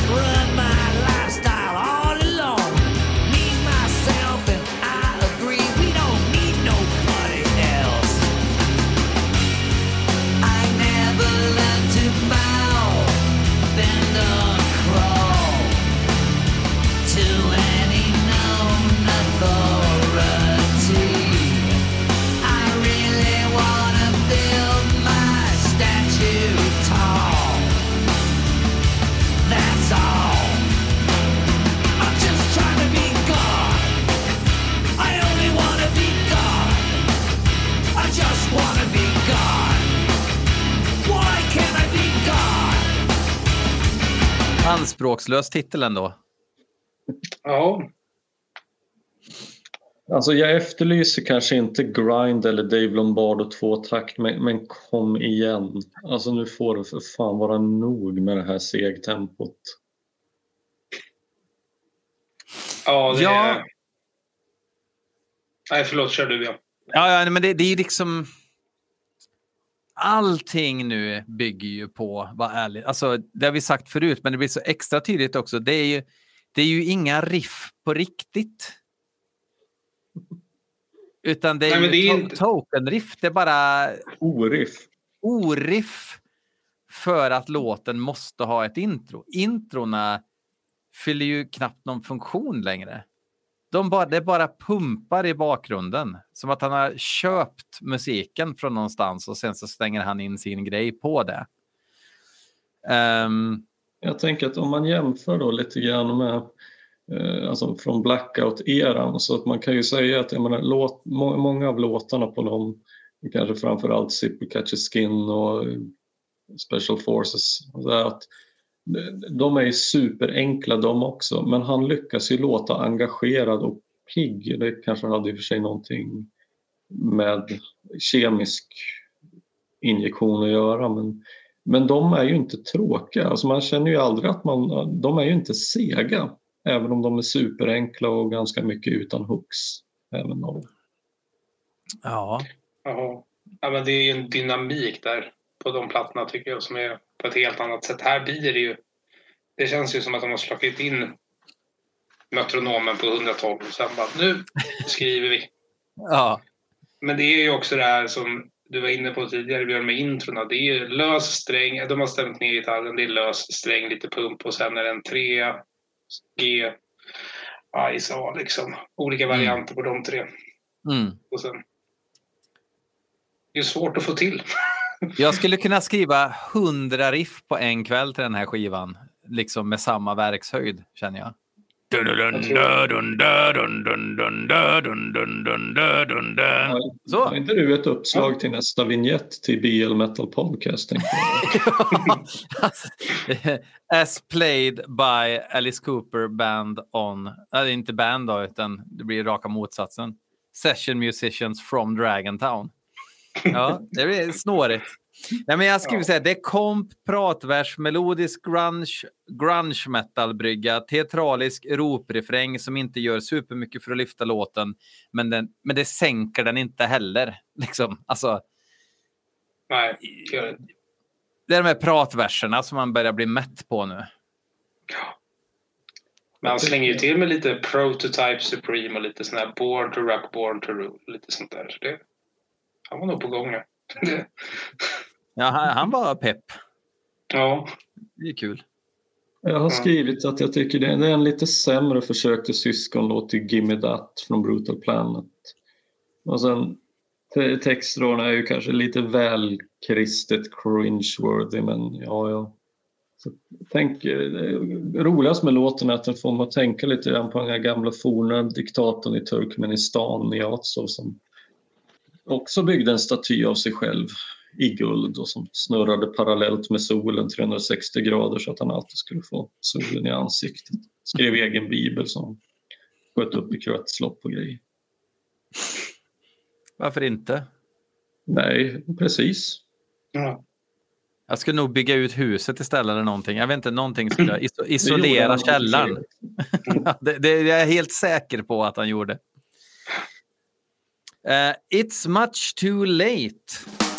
Anspråkslös titel ändå. ja. Alltså jag efterlyser kanske inte Grind eller Dave Lombardo tvåtakt men, men kom igen. Alltså nu får det för fan vara nog med det här segtempot. Ja, det Ja. är... Nej, förlåt. Kör du, ja. Ja, ja men det, det är ju liksom... Allting nu bygger ju på, var ärlig, alltså det har vi sagt förut, men det blir så extra tydligt också. Det är ju, det är ju inga riff på riktigt. Utan det är Nej, ju to- inte- token-riff, det är bara Oriff. oriff för att låten måste ha ett intro. Introna fyller ju knappt någon funktion längre. De bara, det bara pumpar i bakgrunden. Som att han har köpt musiken från någonstans och sen så stänger han in sin grej på det. Um... Jag tänker att om man jämför då lite grann med eh, alltså från Blackout-eran så att man kan ju säga att jag menar, låt, må, många av låtarna på dem, kanske framförallt Sipple Catch Skin och eh, Special Forces. Att de är ju superenkla de också, men han lyckas ju låta engagerad och pigg. Det kanske hade i och för sig någonting med kemisk injektion att göra, men, men de är ju inte tråkiga. Alltså man känner ju aldrig att man... De är ju inte sega, även om de är superenkla och ganska mycket utan hooks. Även de. Ja. Ja, men det är ju en dynamik där på de plattorna tycker jag som är på ett helt annat sätt. Här blir det ju... Det känns ju som att de har slagit in metronomen på 112 och sen bara nu skriver vi. *laughs* ja. Men det är ju också det här som du var inne på tidigare Björn med introna. Det är ju lös sträng, de har stämt ner gitarren, det är lös sträng, lite pump och sen är det en 3 G, Ice A liksom. Olika varianter på de tre. Mm. Och sen, det är svårt att få till. *laughs* Jag skulle kunna skriva hundra riff på en kväll till den här skivan. Liksom med samma verkshöjd, känner jag. Så. Har inte du ett uppslag till nästa vignett till BL Metal Podcast? As played by Alice Cooper Band on... Nej, inte band då, utan det blir raka motsatsen. Session musicians from Dragontown. Ja, det blir snårigt. Nej, men jag skulle säga det är komp, pratvers, melodisk grunge, grunge metal-brygga, teatralisk roprefräng som inte gör supermycket för att lyfta låten, men, den, men det sänker den inte heller. *laughs* Liksom. Alltså, Nej, det det är de här pratverserna som man börjar bli mätt på nu. Men han slänger ju till med lite Prototype Supreme och lite sån här Born to Rock, Born to Rule. Lite sånt där. Så det, han var nog på gång. *laughs* ja. Han, han var pepp. ja, Det är kul. Jag har skrivit att jag tycker det är en lite sämre försök till syskonlåt till Gimme That från Brutal Planet. Och sen te- textraderna är ju kanske lite väl kristet cringe-worthy men ja, ja. Så tänk, eh, det roligast med låten är att den får man tänka lite grann på den här gamla forna diktatorn i Turkmenistan, Niazov, som också byggde en staty av sig själv i guld och som snurrade parallellt med solen 360 grader så att han alltid skulle få solen i ansiktet. Skrev egen bibel som sköt upp i kretslopp och grejer. Varför inte? Nej, precis. ja. Jag skulle nog bygga ut huset istället eller någonting. Jag vet inte, någonting *clears throat* skulle jag isolera källaren. *laughs* Det, det är jag helt säker på att han gjorde. Eh, it's much too late.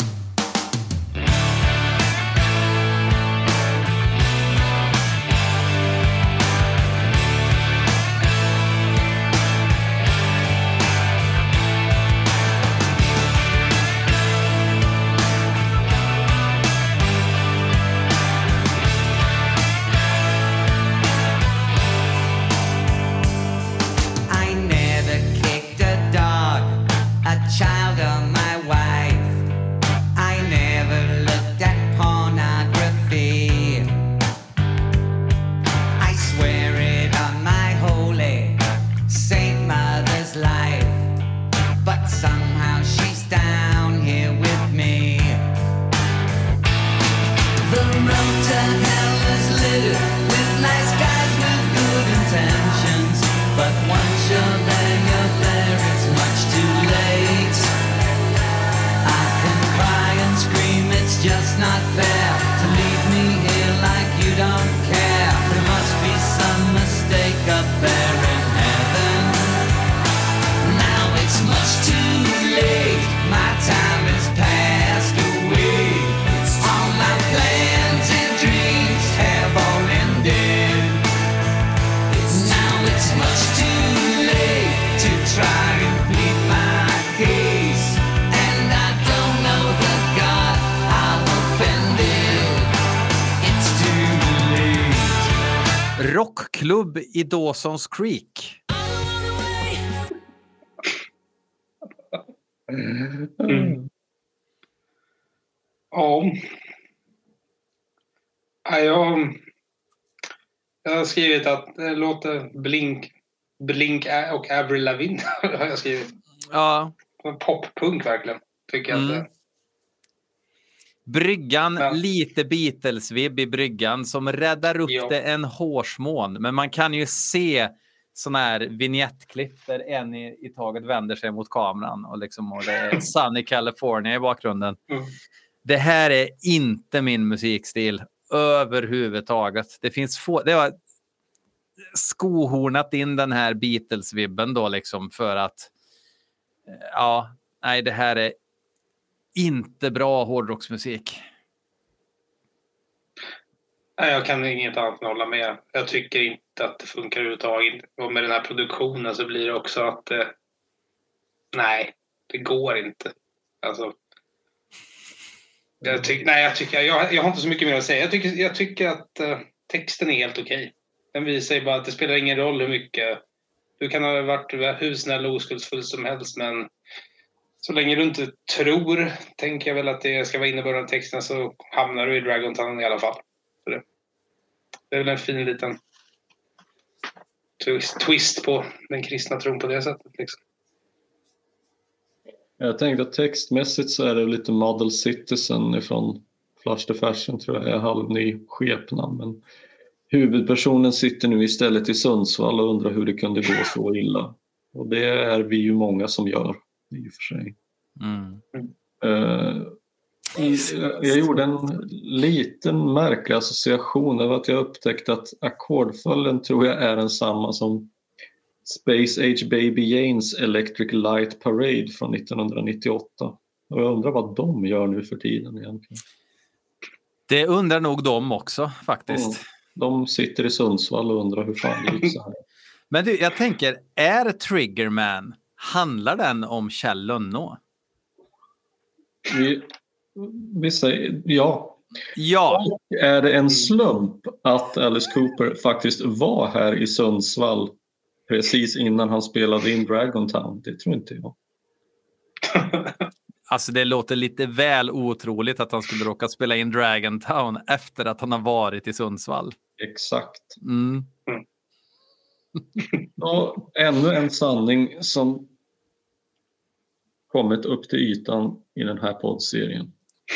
I Dawson's Creek. Ja. Ja, jag, jag har skrivit att det låter Blink, Blink och Avril Lavigne. *laughs* har jag skrivit. Ja, Poppunk verkligen. Tycker jag Mm. att det Bryggan, Ja. lite Beatles-vibb i bryggan som räddar upp Ja. det en hårsmån. Men man kan ju se sådana här vignettklipp där en i, i taget vänder sig mot kameran och, liksom, och det är *laughs* Sunny California i bakgrunden. Mm. Det här är inte min musikstil överhuvudtaget. Det finns få... Det var skohornat in den här Beatles-vibben då liksom för att eh, ja, nej, det här är inte bra hårdrocksmusik. Nej, jag kan inget annat än hålla med. Jag tycker inte att det funkar överhuvudtaget. Och med den här produktionen så blir det också att... Eh, nej, det går inte. Alltså, jag, tyck, nej, jag, tycker, jag, jag har inte så mycket mer att säga. Jag tycker, jag tycker att eh, texten är helt okej. Den visar ju bara att det spelar ingen roll hur mycket... Du kan ha varit hur snäll och oskuldsfull som helst, men så länge du inte tror, tänker jag väl att det ska vara innebörden av texten, så hamnar du i Dragon Town i alla fall. Så det, det är väl en fin liten twist, twist på den kristna tron på det sättet. Liksom. Jag tänkte att textmässigt så är det lite Model Citizen ifrån Flash the Fashion tror jag är halvny skepnad. Men huvudpersonen sitter nu istället i Sundsvall och undrar hur det kunde gå så illa. Och det är vi ju många som gör i och för sig. Mm. Eh, jag- jag gjorde en liten märklig association. Var att jag upptäckte att ackordföljden tror jag är densamma som Space Age Baby Janes Electric Light Parade från 1998. Och jag undrar vad de gör nu för tiden egentligen. Det undrar nog de också faktiskt. Mm. De sitter i Sundsvall och undrar hur fan det gick så här. *laughs* Men du, jag tänker, är Triggerman, handlar den om Kjell Lönnå? Vi, vi säger ja. Ja, Och är det en slump att Alice Cooper faktiskt var här i Sundsvall precis innan han spelade in Dragon Town? Det tror inte jag. *laughs* alltså det låter lite väl otroligt att han skulle råka spela in Dragon Town efter att han har varit i Sundsvall. Exakt. Mm. Och ännu en sanning som kommit upp till ytan i den här poddserien.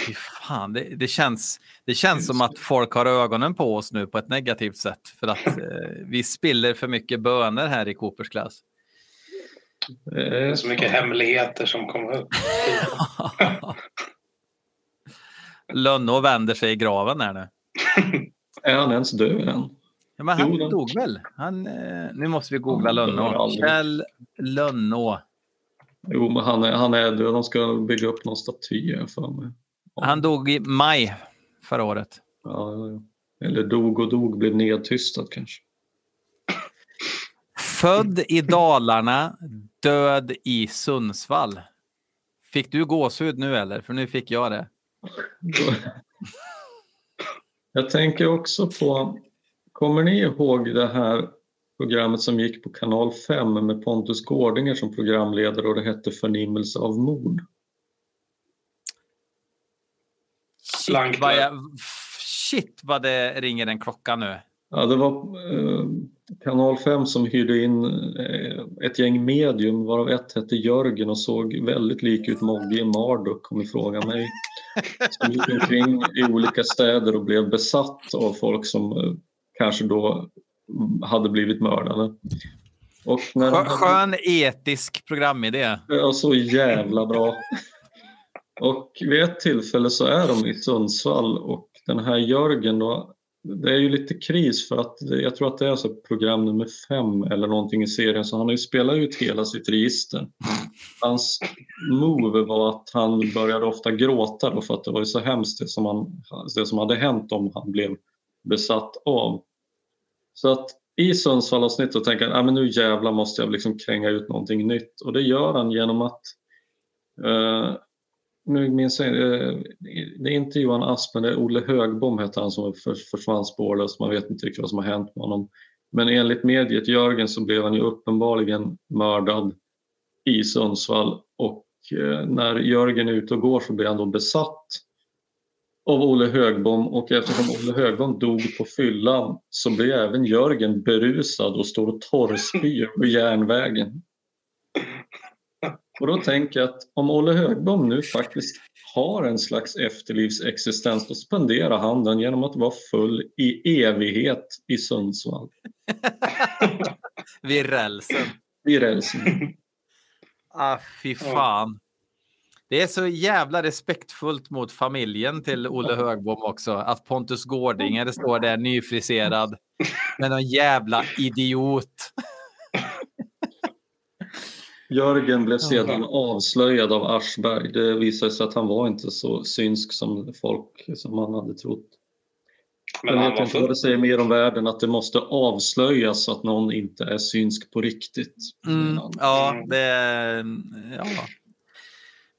Fy fan, det, det, känns, det känns som att folk har ögonen på oss nu på ett negativt sätt. För att *laughs* eh, vi spiller för mycket bönor här i Coopers klass. Det är så mycket hemligheter som kommer upp. *laughs* Lönnå vänder sig i graven här nu. *laughs* Är han ens död än? Ja, men han Jo, dog väl? Han, eh, nu måste vi googla Lönnå. Kjell Lönnå. Jo, men han är, han är död. De ska bygga upp någon staty för mig. Han dog i maj förra året. Ja, ja, ja. Eller dog och dog, blev nedtystad kanske. Född i Dalarna, död i Sundsvall. Fick du gåshud nu eller? För nu fick jag det. Jag tänker också på, kommer ni ihåg det här programmet som gick på kanal 5 med Pontus Gårdinger som programledare och det hette Förnimmelse av mord? Shit vad, jag, shit vad det ringer en klocka nu. Ja, det var eh, kanal 5 som hyrde in eh, ett gäng medium varav ett hette Jörgen och såg väldigt lik ut Mogge i Marduk om ni frågar mig. Som gick omkring i olika städer och blev besatt av folk som eh, kanske då hade blivit mördade. Och när Skö- han- Skön etisk programidé. Ja, så jävla bra. Och vid ett tillfälle så är de i Sundsvall och den här Jörgen då, det är ju lite kris för att jag tror att det är så program nummer fem eller någonting i serien så han har ju spelat ut hela sitt register. Hans move var att han började ofta gråta då för att det var ju så hemskt det som, han, det som hade hänt om han blev besatt av. Så att i Sundsvall avsnittet tänker han, ah, men nu jävlar måste jag liksom kränga ut någonting nytt. Och det gör han genom att, eh, nu minns jag eh, det är inte Johan Aspen, det är Olle Högbom heter han som för, försvann spårlöst, man vet inte riktigt vad som har hänt med honom. Men enligt mediet Jörgen så blev han ju uppenbarligen mördad i Sundsvall och eh, när Jörgen är ute och går så blir han då besatt av Olle Högbom och eftersom Olle Högbom dog på fyllan så blir även Jörgen berusad och står och torrspyr på järnvägen. Och då tänker jag att om Olle Högbom nu faktiskt har en slags efterlivsexistens, då spenderar han den genom att vara full i evighet i Sundsvall. *laughs* Vid rälsen. I rälsen. Ah, fy fan. Det är så jävla respektfullt mot familjen till Olle Högbom också. Att Pontus Gårdinger står där nyfriserad *laughs* med någon jävla idiot. Jörgen blev sedan avslöjad av Aschberg. Det visade sig att han var inte så synsk som folk som man hade trott. Men jag vet inte vad det säger mer om världen att det måste avslöjas att någon inte är synsk på riktigt. Mm, ja, det... Ja.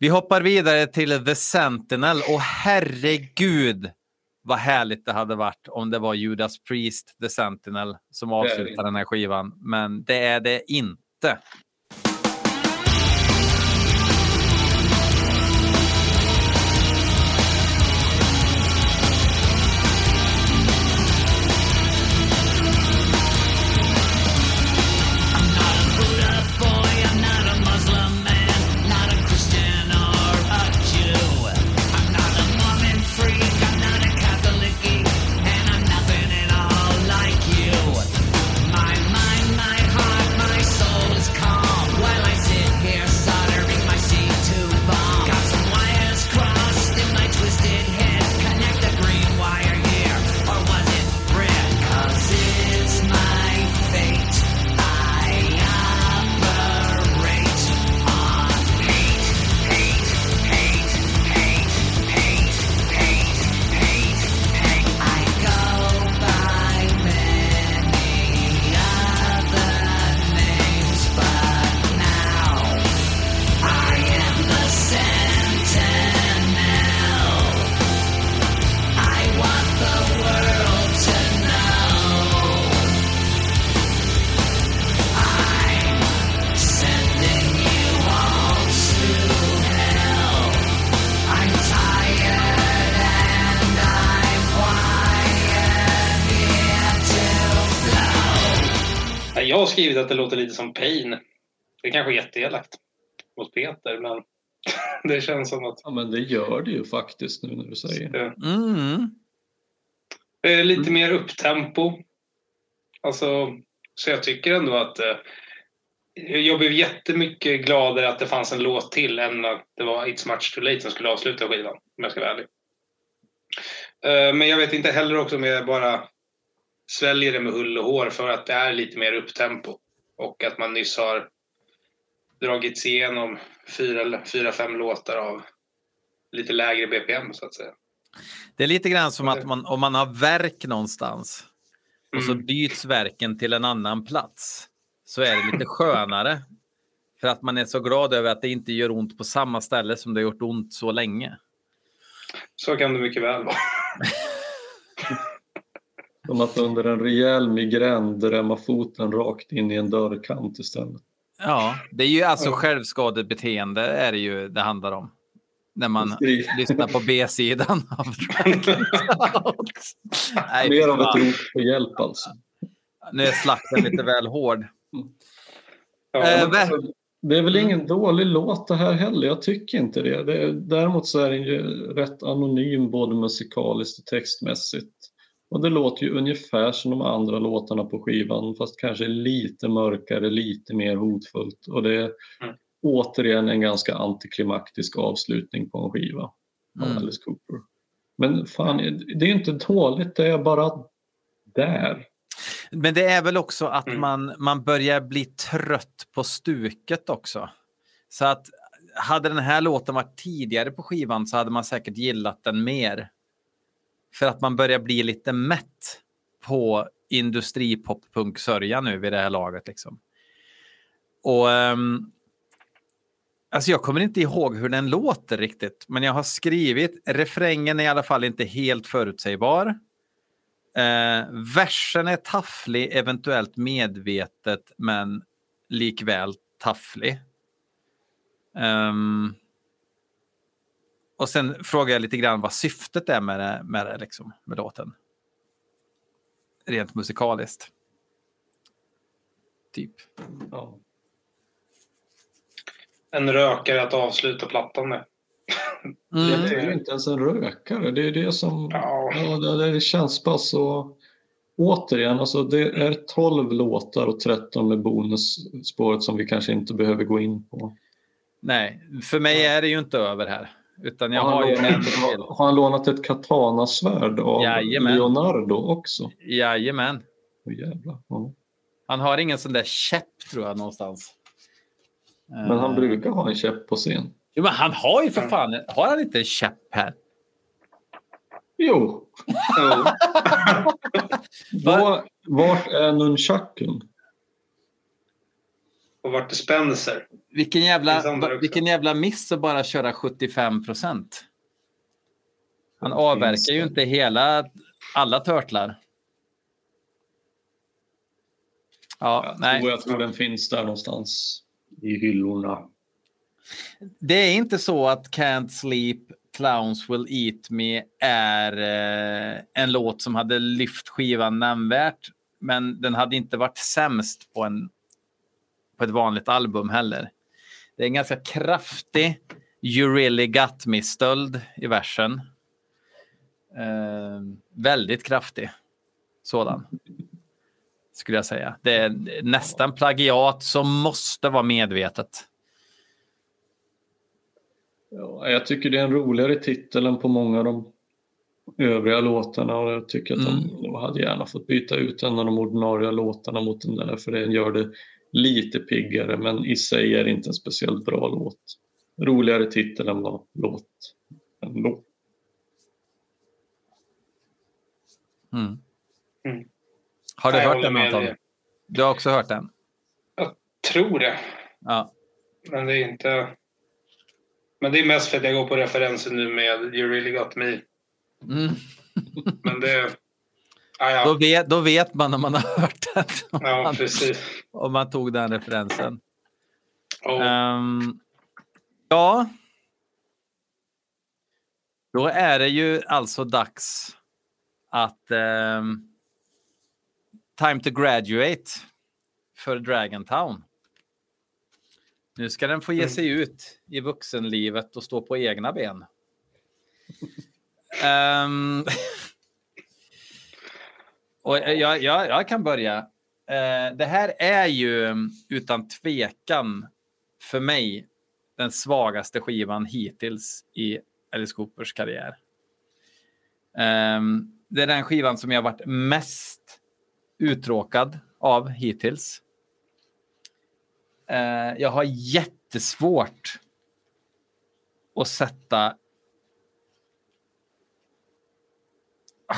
Vi hoppar vidare till The Sentinel och herregud vad härligt det hade varit om det var Judas Priest, The Sentinel, som avslutar den här skivan. Men det är det inte. Har skrivit att det låter lite som Pain. Det är kanske är jätteelakt mot Peter, men *laughs* det känns som att Ja, men det gör det ju faktiskt nu när du säger det. det Mm. är lite mer upptempo. Alltså, så jag tycker ändå att eh, jag blev jättemycket gladare att det fanns en låt till än att det var It's Much Too Late som skulle avsluta skivan, om jag ska vara ärlig. Eh, Men jag vet inte heller också om jag bara sväljer det med hull och hår för att det är lite mer upptempo. Och att man nyss har dragits igenom fyra, fyra fem låtar av lite lägre BPM så att säga. Det är lite grann som att man, om man har verk någonstans och så Mm. byts verken till en annan plats så är det lite *laughs* skönare. För att man är så glad över att det inte gör ont på samma ställe som det har gjort ont så länge. Så kan det mycket väl vara. *laughs* Som att under en rejäl migrän drämma foten rakt in i en dörrkant istället. Ja, det är ju alltså självskadebeteende är det ju det handlar om. När man lyssnar på B-sidan av. *laughs* Nej, Mer av ett rop på hjälp alltså. Nu är slakten lite väl hård. Ja, Alltså, Det är väl ingen dålig låt det här heller, jag tycker inte det. det är, däremot så är den ju rätt anonym både musikaliskt och textmässigt. Och det låter ju ungefär som de andra låtarna på skivan fast kanske lite mörkare, lite mer hotfullt. Och det är Mm. återigen en ganska antiklimaktisk avslutning på en skiva av Mm. Alice Cooper. Men fan, det är inte dåligt, det är bara där. Men det är väl också att Mm. man, man börjar bli trött på stuket också. Så att hade den här låten varit tidigare på skivan så hade man säkert gillat den mer. För att man börjar bli lite mätt på industripop.sörja nu vid det här laget. Liksom. Och um, Alltså jag kommer inte ihåg hur den låter riktigt, men jag har skrivit refrängen är i alla fall inte helt förutsägbar. Eh, versen är tafflig, eventuellt medvetet, men likväl tafflig. Um, och sen frågar jag lite grann vad syftet är med, det, med, det, liksom, med låten. Rent musikaliskt. Typ. Ja. en rökare att avsluta plattan med. Mm. Det är ju inte ens en rökare. Det är det som... Ja. Ja, det, det känns bara så... Återigen, alltså det är 12 låtar och 13 med bonusspåret som vi kanske inte behöver gå in på. Nej, för mig är det ju inte över här. Utan jag har, har en lånat, till. har han lånat ett katanasvärd av Jajamän. Leonardo också? Jajamän. Åh jävlar. Ja. Han har ingen sån där käpp tror jag någonstans. Men han Eh, brukar ha en käpp på scen. Jo, men han har ju för fan, har han inte en käpp här? Jo, Jo. *laughs* var, vart är nunchakun? Och vart är Spencer? Vilken jävla, vilken jävla miss att bara köra 75 procent. Han avverkar ju inte hela, alla törtlar. Ja, Jag nej. tror, jag tror den finns där någonstans i hyllorna. Det är inte så att Can't Sleep, Clowns Will Eat Me är eh, en låt som hade lyft skivan nämnvärt. Men den hade inte varit sämst på, en, på ett vanligt album heller. Det är en ganska kraftig You really got me-stöld i versen. Eh, väldigt kraftig sådan. Skulle jag säga. Det är nästan plagiat som måste vara medvetet. Ja, jag tycker det är en roligare titel än på många av de övriga låtarna och jag tycker att Mm. de, de hade gärna fått byta ut en av de ordinarie låtarna mot den där för det gör det lite piggare men i sig är det inte en speciellt bra låt. Roligare titel än vad låt. En låt. Mm. Mm. Har du Nej, jag hört den Anton? Du har också hört den? Tror det. Ja. Men det är inte... Men det är mest för att jag går på referensen nu med You really got me. Mm. Men det... Då, ja, vet, då vet man om man har hört den. Om, ja, man, precis. om man tog den referensen. Och, Ehm, ja. Då är det ju alltså dags att ehm, time to graduate för Dragontown. Nu ska den få ge Mm. sig ut i vuxenlivet och stå på egna ben. Ehm, *laughs* och eh, jag, jag, jag kan börja. Eh, det här är ju utan tvekan för mig den svagaste skivan hittills i Alice Coopers karriär. Ehm, det är den skivan som jag varit mest uttråkad av hittills. Eh, jag har jättesvårt att sätta... Ah,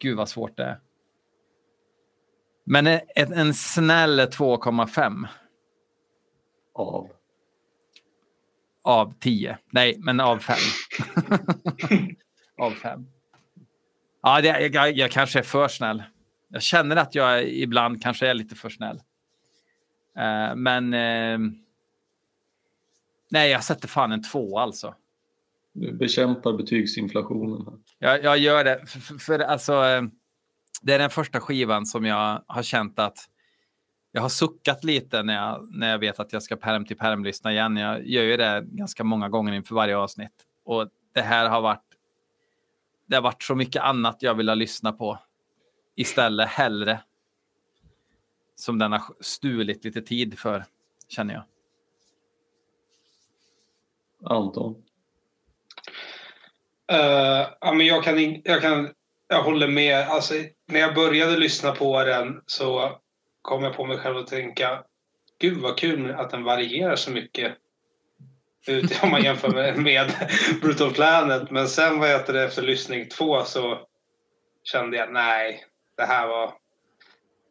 gud vad svårt det är. Men en, en snäll 2,5 Av. av 10. Nej, men av 5. *laughs* av 5. Ja, det, jag, jag kanske är för snäll. Jag känner att jag ibland kanske är lite för snäll. Eh, men... eh, nej, jag sätter fan en två alltså. Du bekämpar betygsinflationen. Här. Jag, jag gör det. För, för, för alltså, eh, det är den första skivan som jag har känt att jag har suckat lite när jag, när jag vet att jag ska perm till perm lyssna igen. Jag gör ju det ganska många gånger inför varje avsnitt. Och det här har varit det har varit så mycket annat jag vill ha lyssna på istället hellre. Som den har stulit lite tid för, känner jag. Anton. Eh, ja, men jag, kan, in- jag, kan, jag håller med. Alltså, när jag började lyssna på den så kom jag på mig själv att tänka Gud vad kul att den varierar så mycket. Ut, *laughs* om man jämför med, med *laughs* Brutal Planet. Men sen vad heter det, efter lyssning två så kände jag nej, det här var...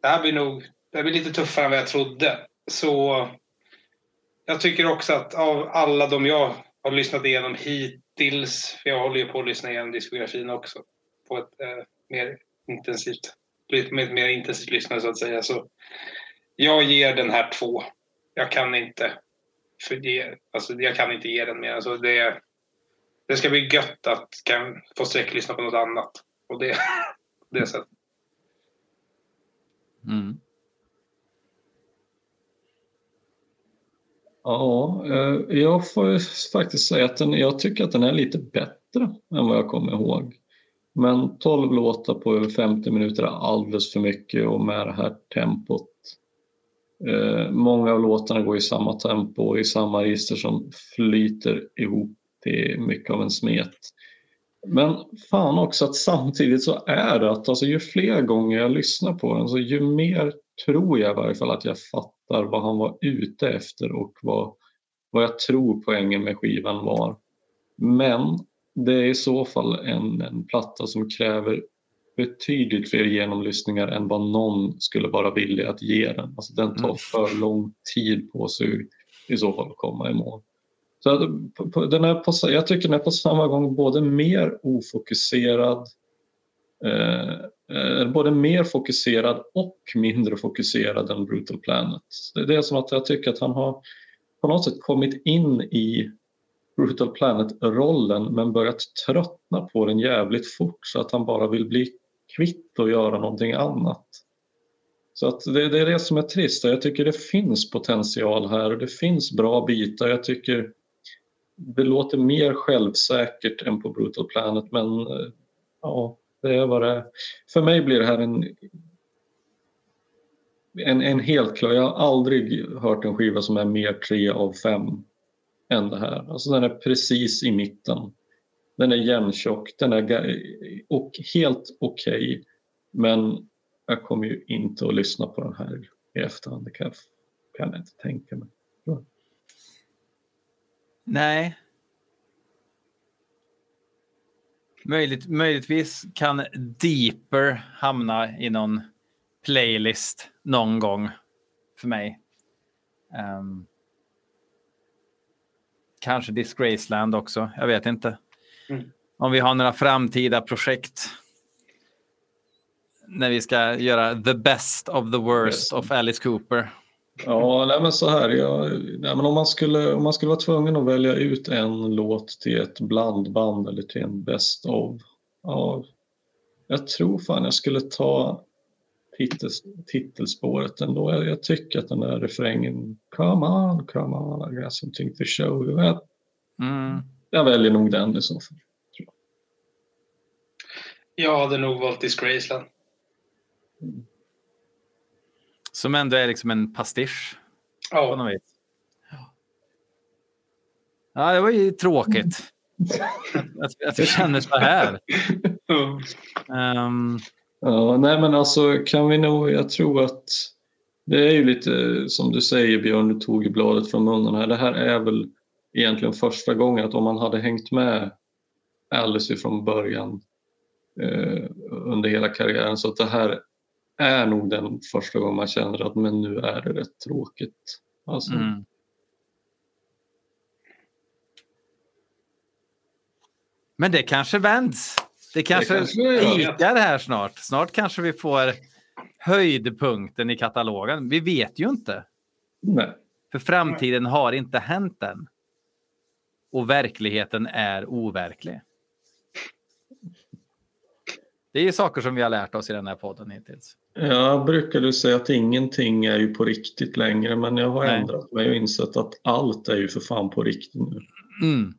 Det här blir nog det blir lite tuffare än vad jag trodde. Så jag tycker också att av alla de jag har lyssnat igenom hittills, för jag håller ju på att lyssna igenom diskografin också på ett eh, mer intensivt, med ett mer intensivt lyssnande så att säga. Så jag ger den här två. Jag kan inte för ge, alltså jag kan inte ge den mer. Alltså det, det ska bli gött att kan få sträcklyssna på något annat. Och det, *laughs* det sättet. Mm. Ja, eh, jag får faktiskt säga att den, jag tycker att den är lite bättre än vad jag kommer ihåg. Men 12 låtar på över 50 minuter är alldeles för mycket och med det här tempot. Eh, många av låtarna går i samma tempo och i samma register som flyter ihop till mycket av en smet. Men fan också att samtidigt så är det att alltså, ju fler gånger jag lyssnar på den så ju mer tror jag i varje fall att jag fattar vad han var ute efter och vad, vad jag tror poängen med skivan var. Men det är i så fall en, en platta som kräver betydligt fler genomlyssningar än vad någon skulle vara villig att ge den. Alltså den tar Mm. för lång tid på sig i så fall att komma i mål. Så att, den är på, jag tycker den är på samma gång både mer ofokuserad eh, eh, både mer fokuserad och mindre fokuserad än Brutal Planet. Det är som att jag tycker att han har på något sätt kommit in i Brutal Planet-rollen men börjat tröttna på den jävligt fort så att han bara vill bli kvitt och göra någonting annat. Så att det, det är det som är trist. Jag tycker det finns potential här och det finns bra bitar. Jag tycker det låter mer självsäkert än på Brutal Planet men eh, ja, det är vad det är. För mig blir det här en en, en helt klar, jag har aldrig hört en skiva som är mer tre av fem än det här. Alltså den är precis i mitten. Den är jämntjock, den är och helt okej. men jag kommer ju inte att lyssna på den här i efterhand. Det kan jag, kan jag inte tänka mig. Nej. Möjligt, möjligtvis kan Deeper hamna i någon playlist någon gång för mig. Um kanske Disgraceland också, jag vet inte. Mm. Om vi har några framtida projekt. När vi ska göra the best of the worst Yes. of Alice Cooper. Ja, nej men så här. Jag, nej men om, man skulle, om man skulle vara tvungen att välja ut en låt till ett blandband eller till en best of. Ja, jag tror fan jag skulle ta titels, titelspåret ändå. Jag, jag tycker att den där refrängen Come on, come on, I got something to show you. Jag, Mm. jag väljer nog den i så fall. Jag hade nog valt Disgraceland. Som ändå är liksom en pastisch. på Ja, något vis. Ja, det var ju tråkigt. *laughs* att, att vi känner så här. Mm. Ja, nej men alltså kan vi nog, jag tror att det är ju lite som du säger Björn, du tog ju bladet från munnen här. Det här är väl egentligen första gången att om man hade hängt med Alice från början eh, under hela karriären så att det här är nog den första gången man känner att men nu är det rätt tråkigt. Alltså, mm. Men det kanske vänds. Det kanske det pikar här snart. Snart kanske vi får höjdpunkten i katalogen. Vi vet ju inte. nej. För framtiden har inte hänt än. Och verkligheten är overklig. Det är ju saker som vi har lärt oss i den här podden hittills. Jag brukade säga att ingenting är ju på riktigt längre men jag har Nej. ändrat mig och insett att allt är ju för fan på riktigt nu. Mm.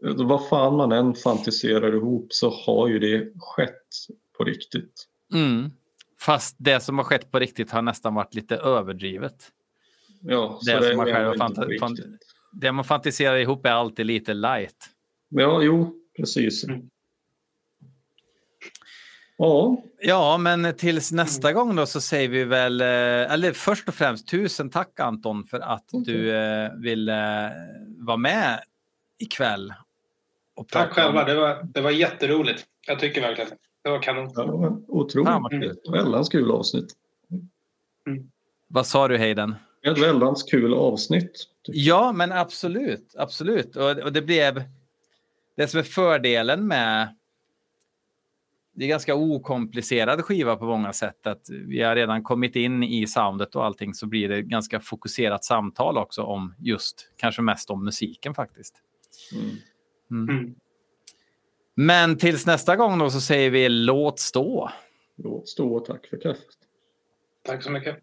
Vad fan man än fantiserar ihop så har ju det skett på riktigt. Mm. Fast det som har skett på riktigt har nästan varit lite överdrivet. Ja, Det det som man själv ändå har inte fanta- på fan- riktigt. Det man fantiserar ihop är alltid lite light. Ja, jo, precis. Mm. Ja, Ja, men tills nästa gång då så säger vi väl, eh, eller först och främst tusen tack Anton för att du eh, ville vara med ikväll. Och tack om- själva. Det var, det var jätteroligt. Jag tycker verkligen det var kanon. det var otroligt. Väldans kul avsnitt. Vad sa du Hayden? Ett väldans kul avsnitt. Ja, men absolut, absolut. Och, och det blev det som är fördelen med det är ganska okomplicerad skiva på många sätt. Att vi har redan kommit in i soundet och allting så blir det ganska fokuserat samtal också om just, kanske mest om musiken faktiskt. Mm. Mm. Men tills nästa gång då så säger vi låt stå. Låt stå och tack för kaffet. Tack så mycket.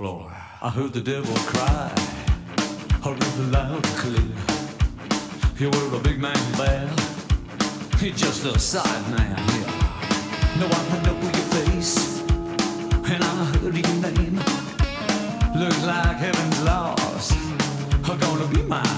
floor. I heard the devil cry. I heard the loud clear. You were a big man there. You're just a side man here. No, I know your face. And I heard your name. Looks like heaven's lost. Are gonna be mine.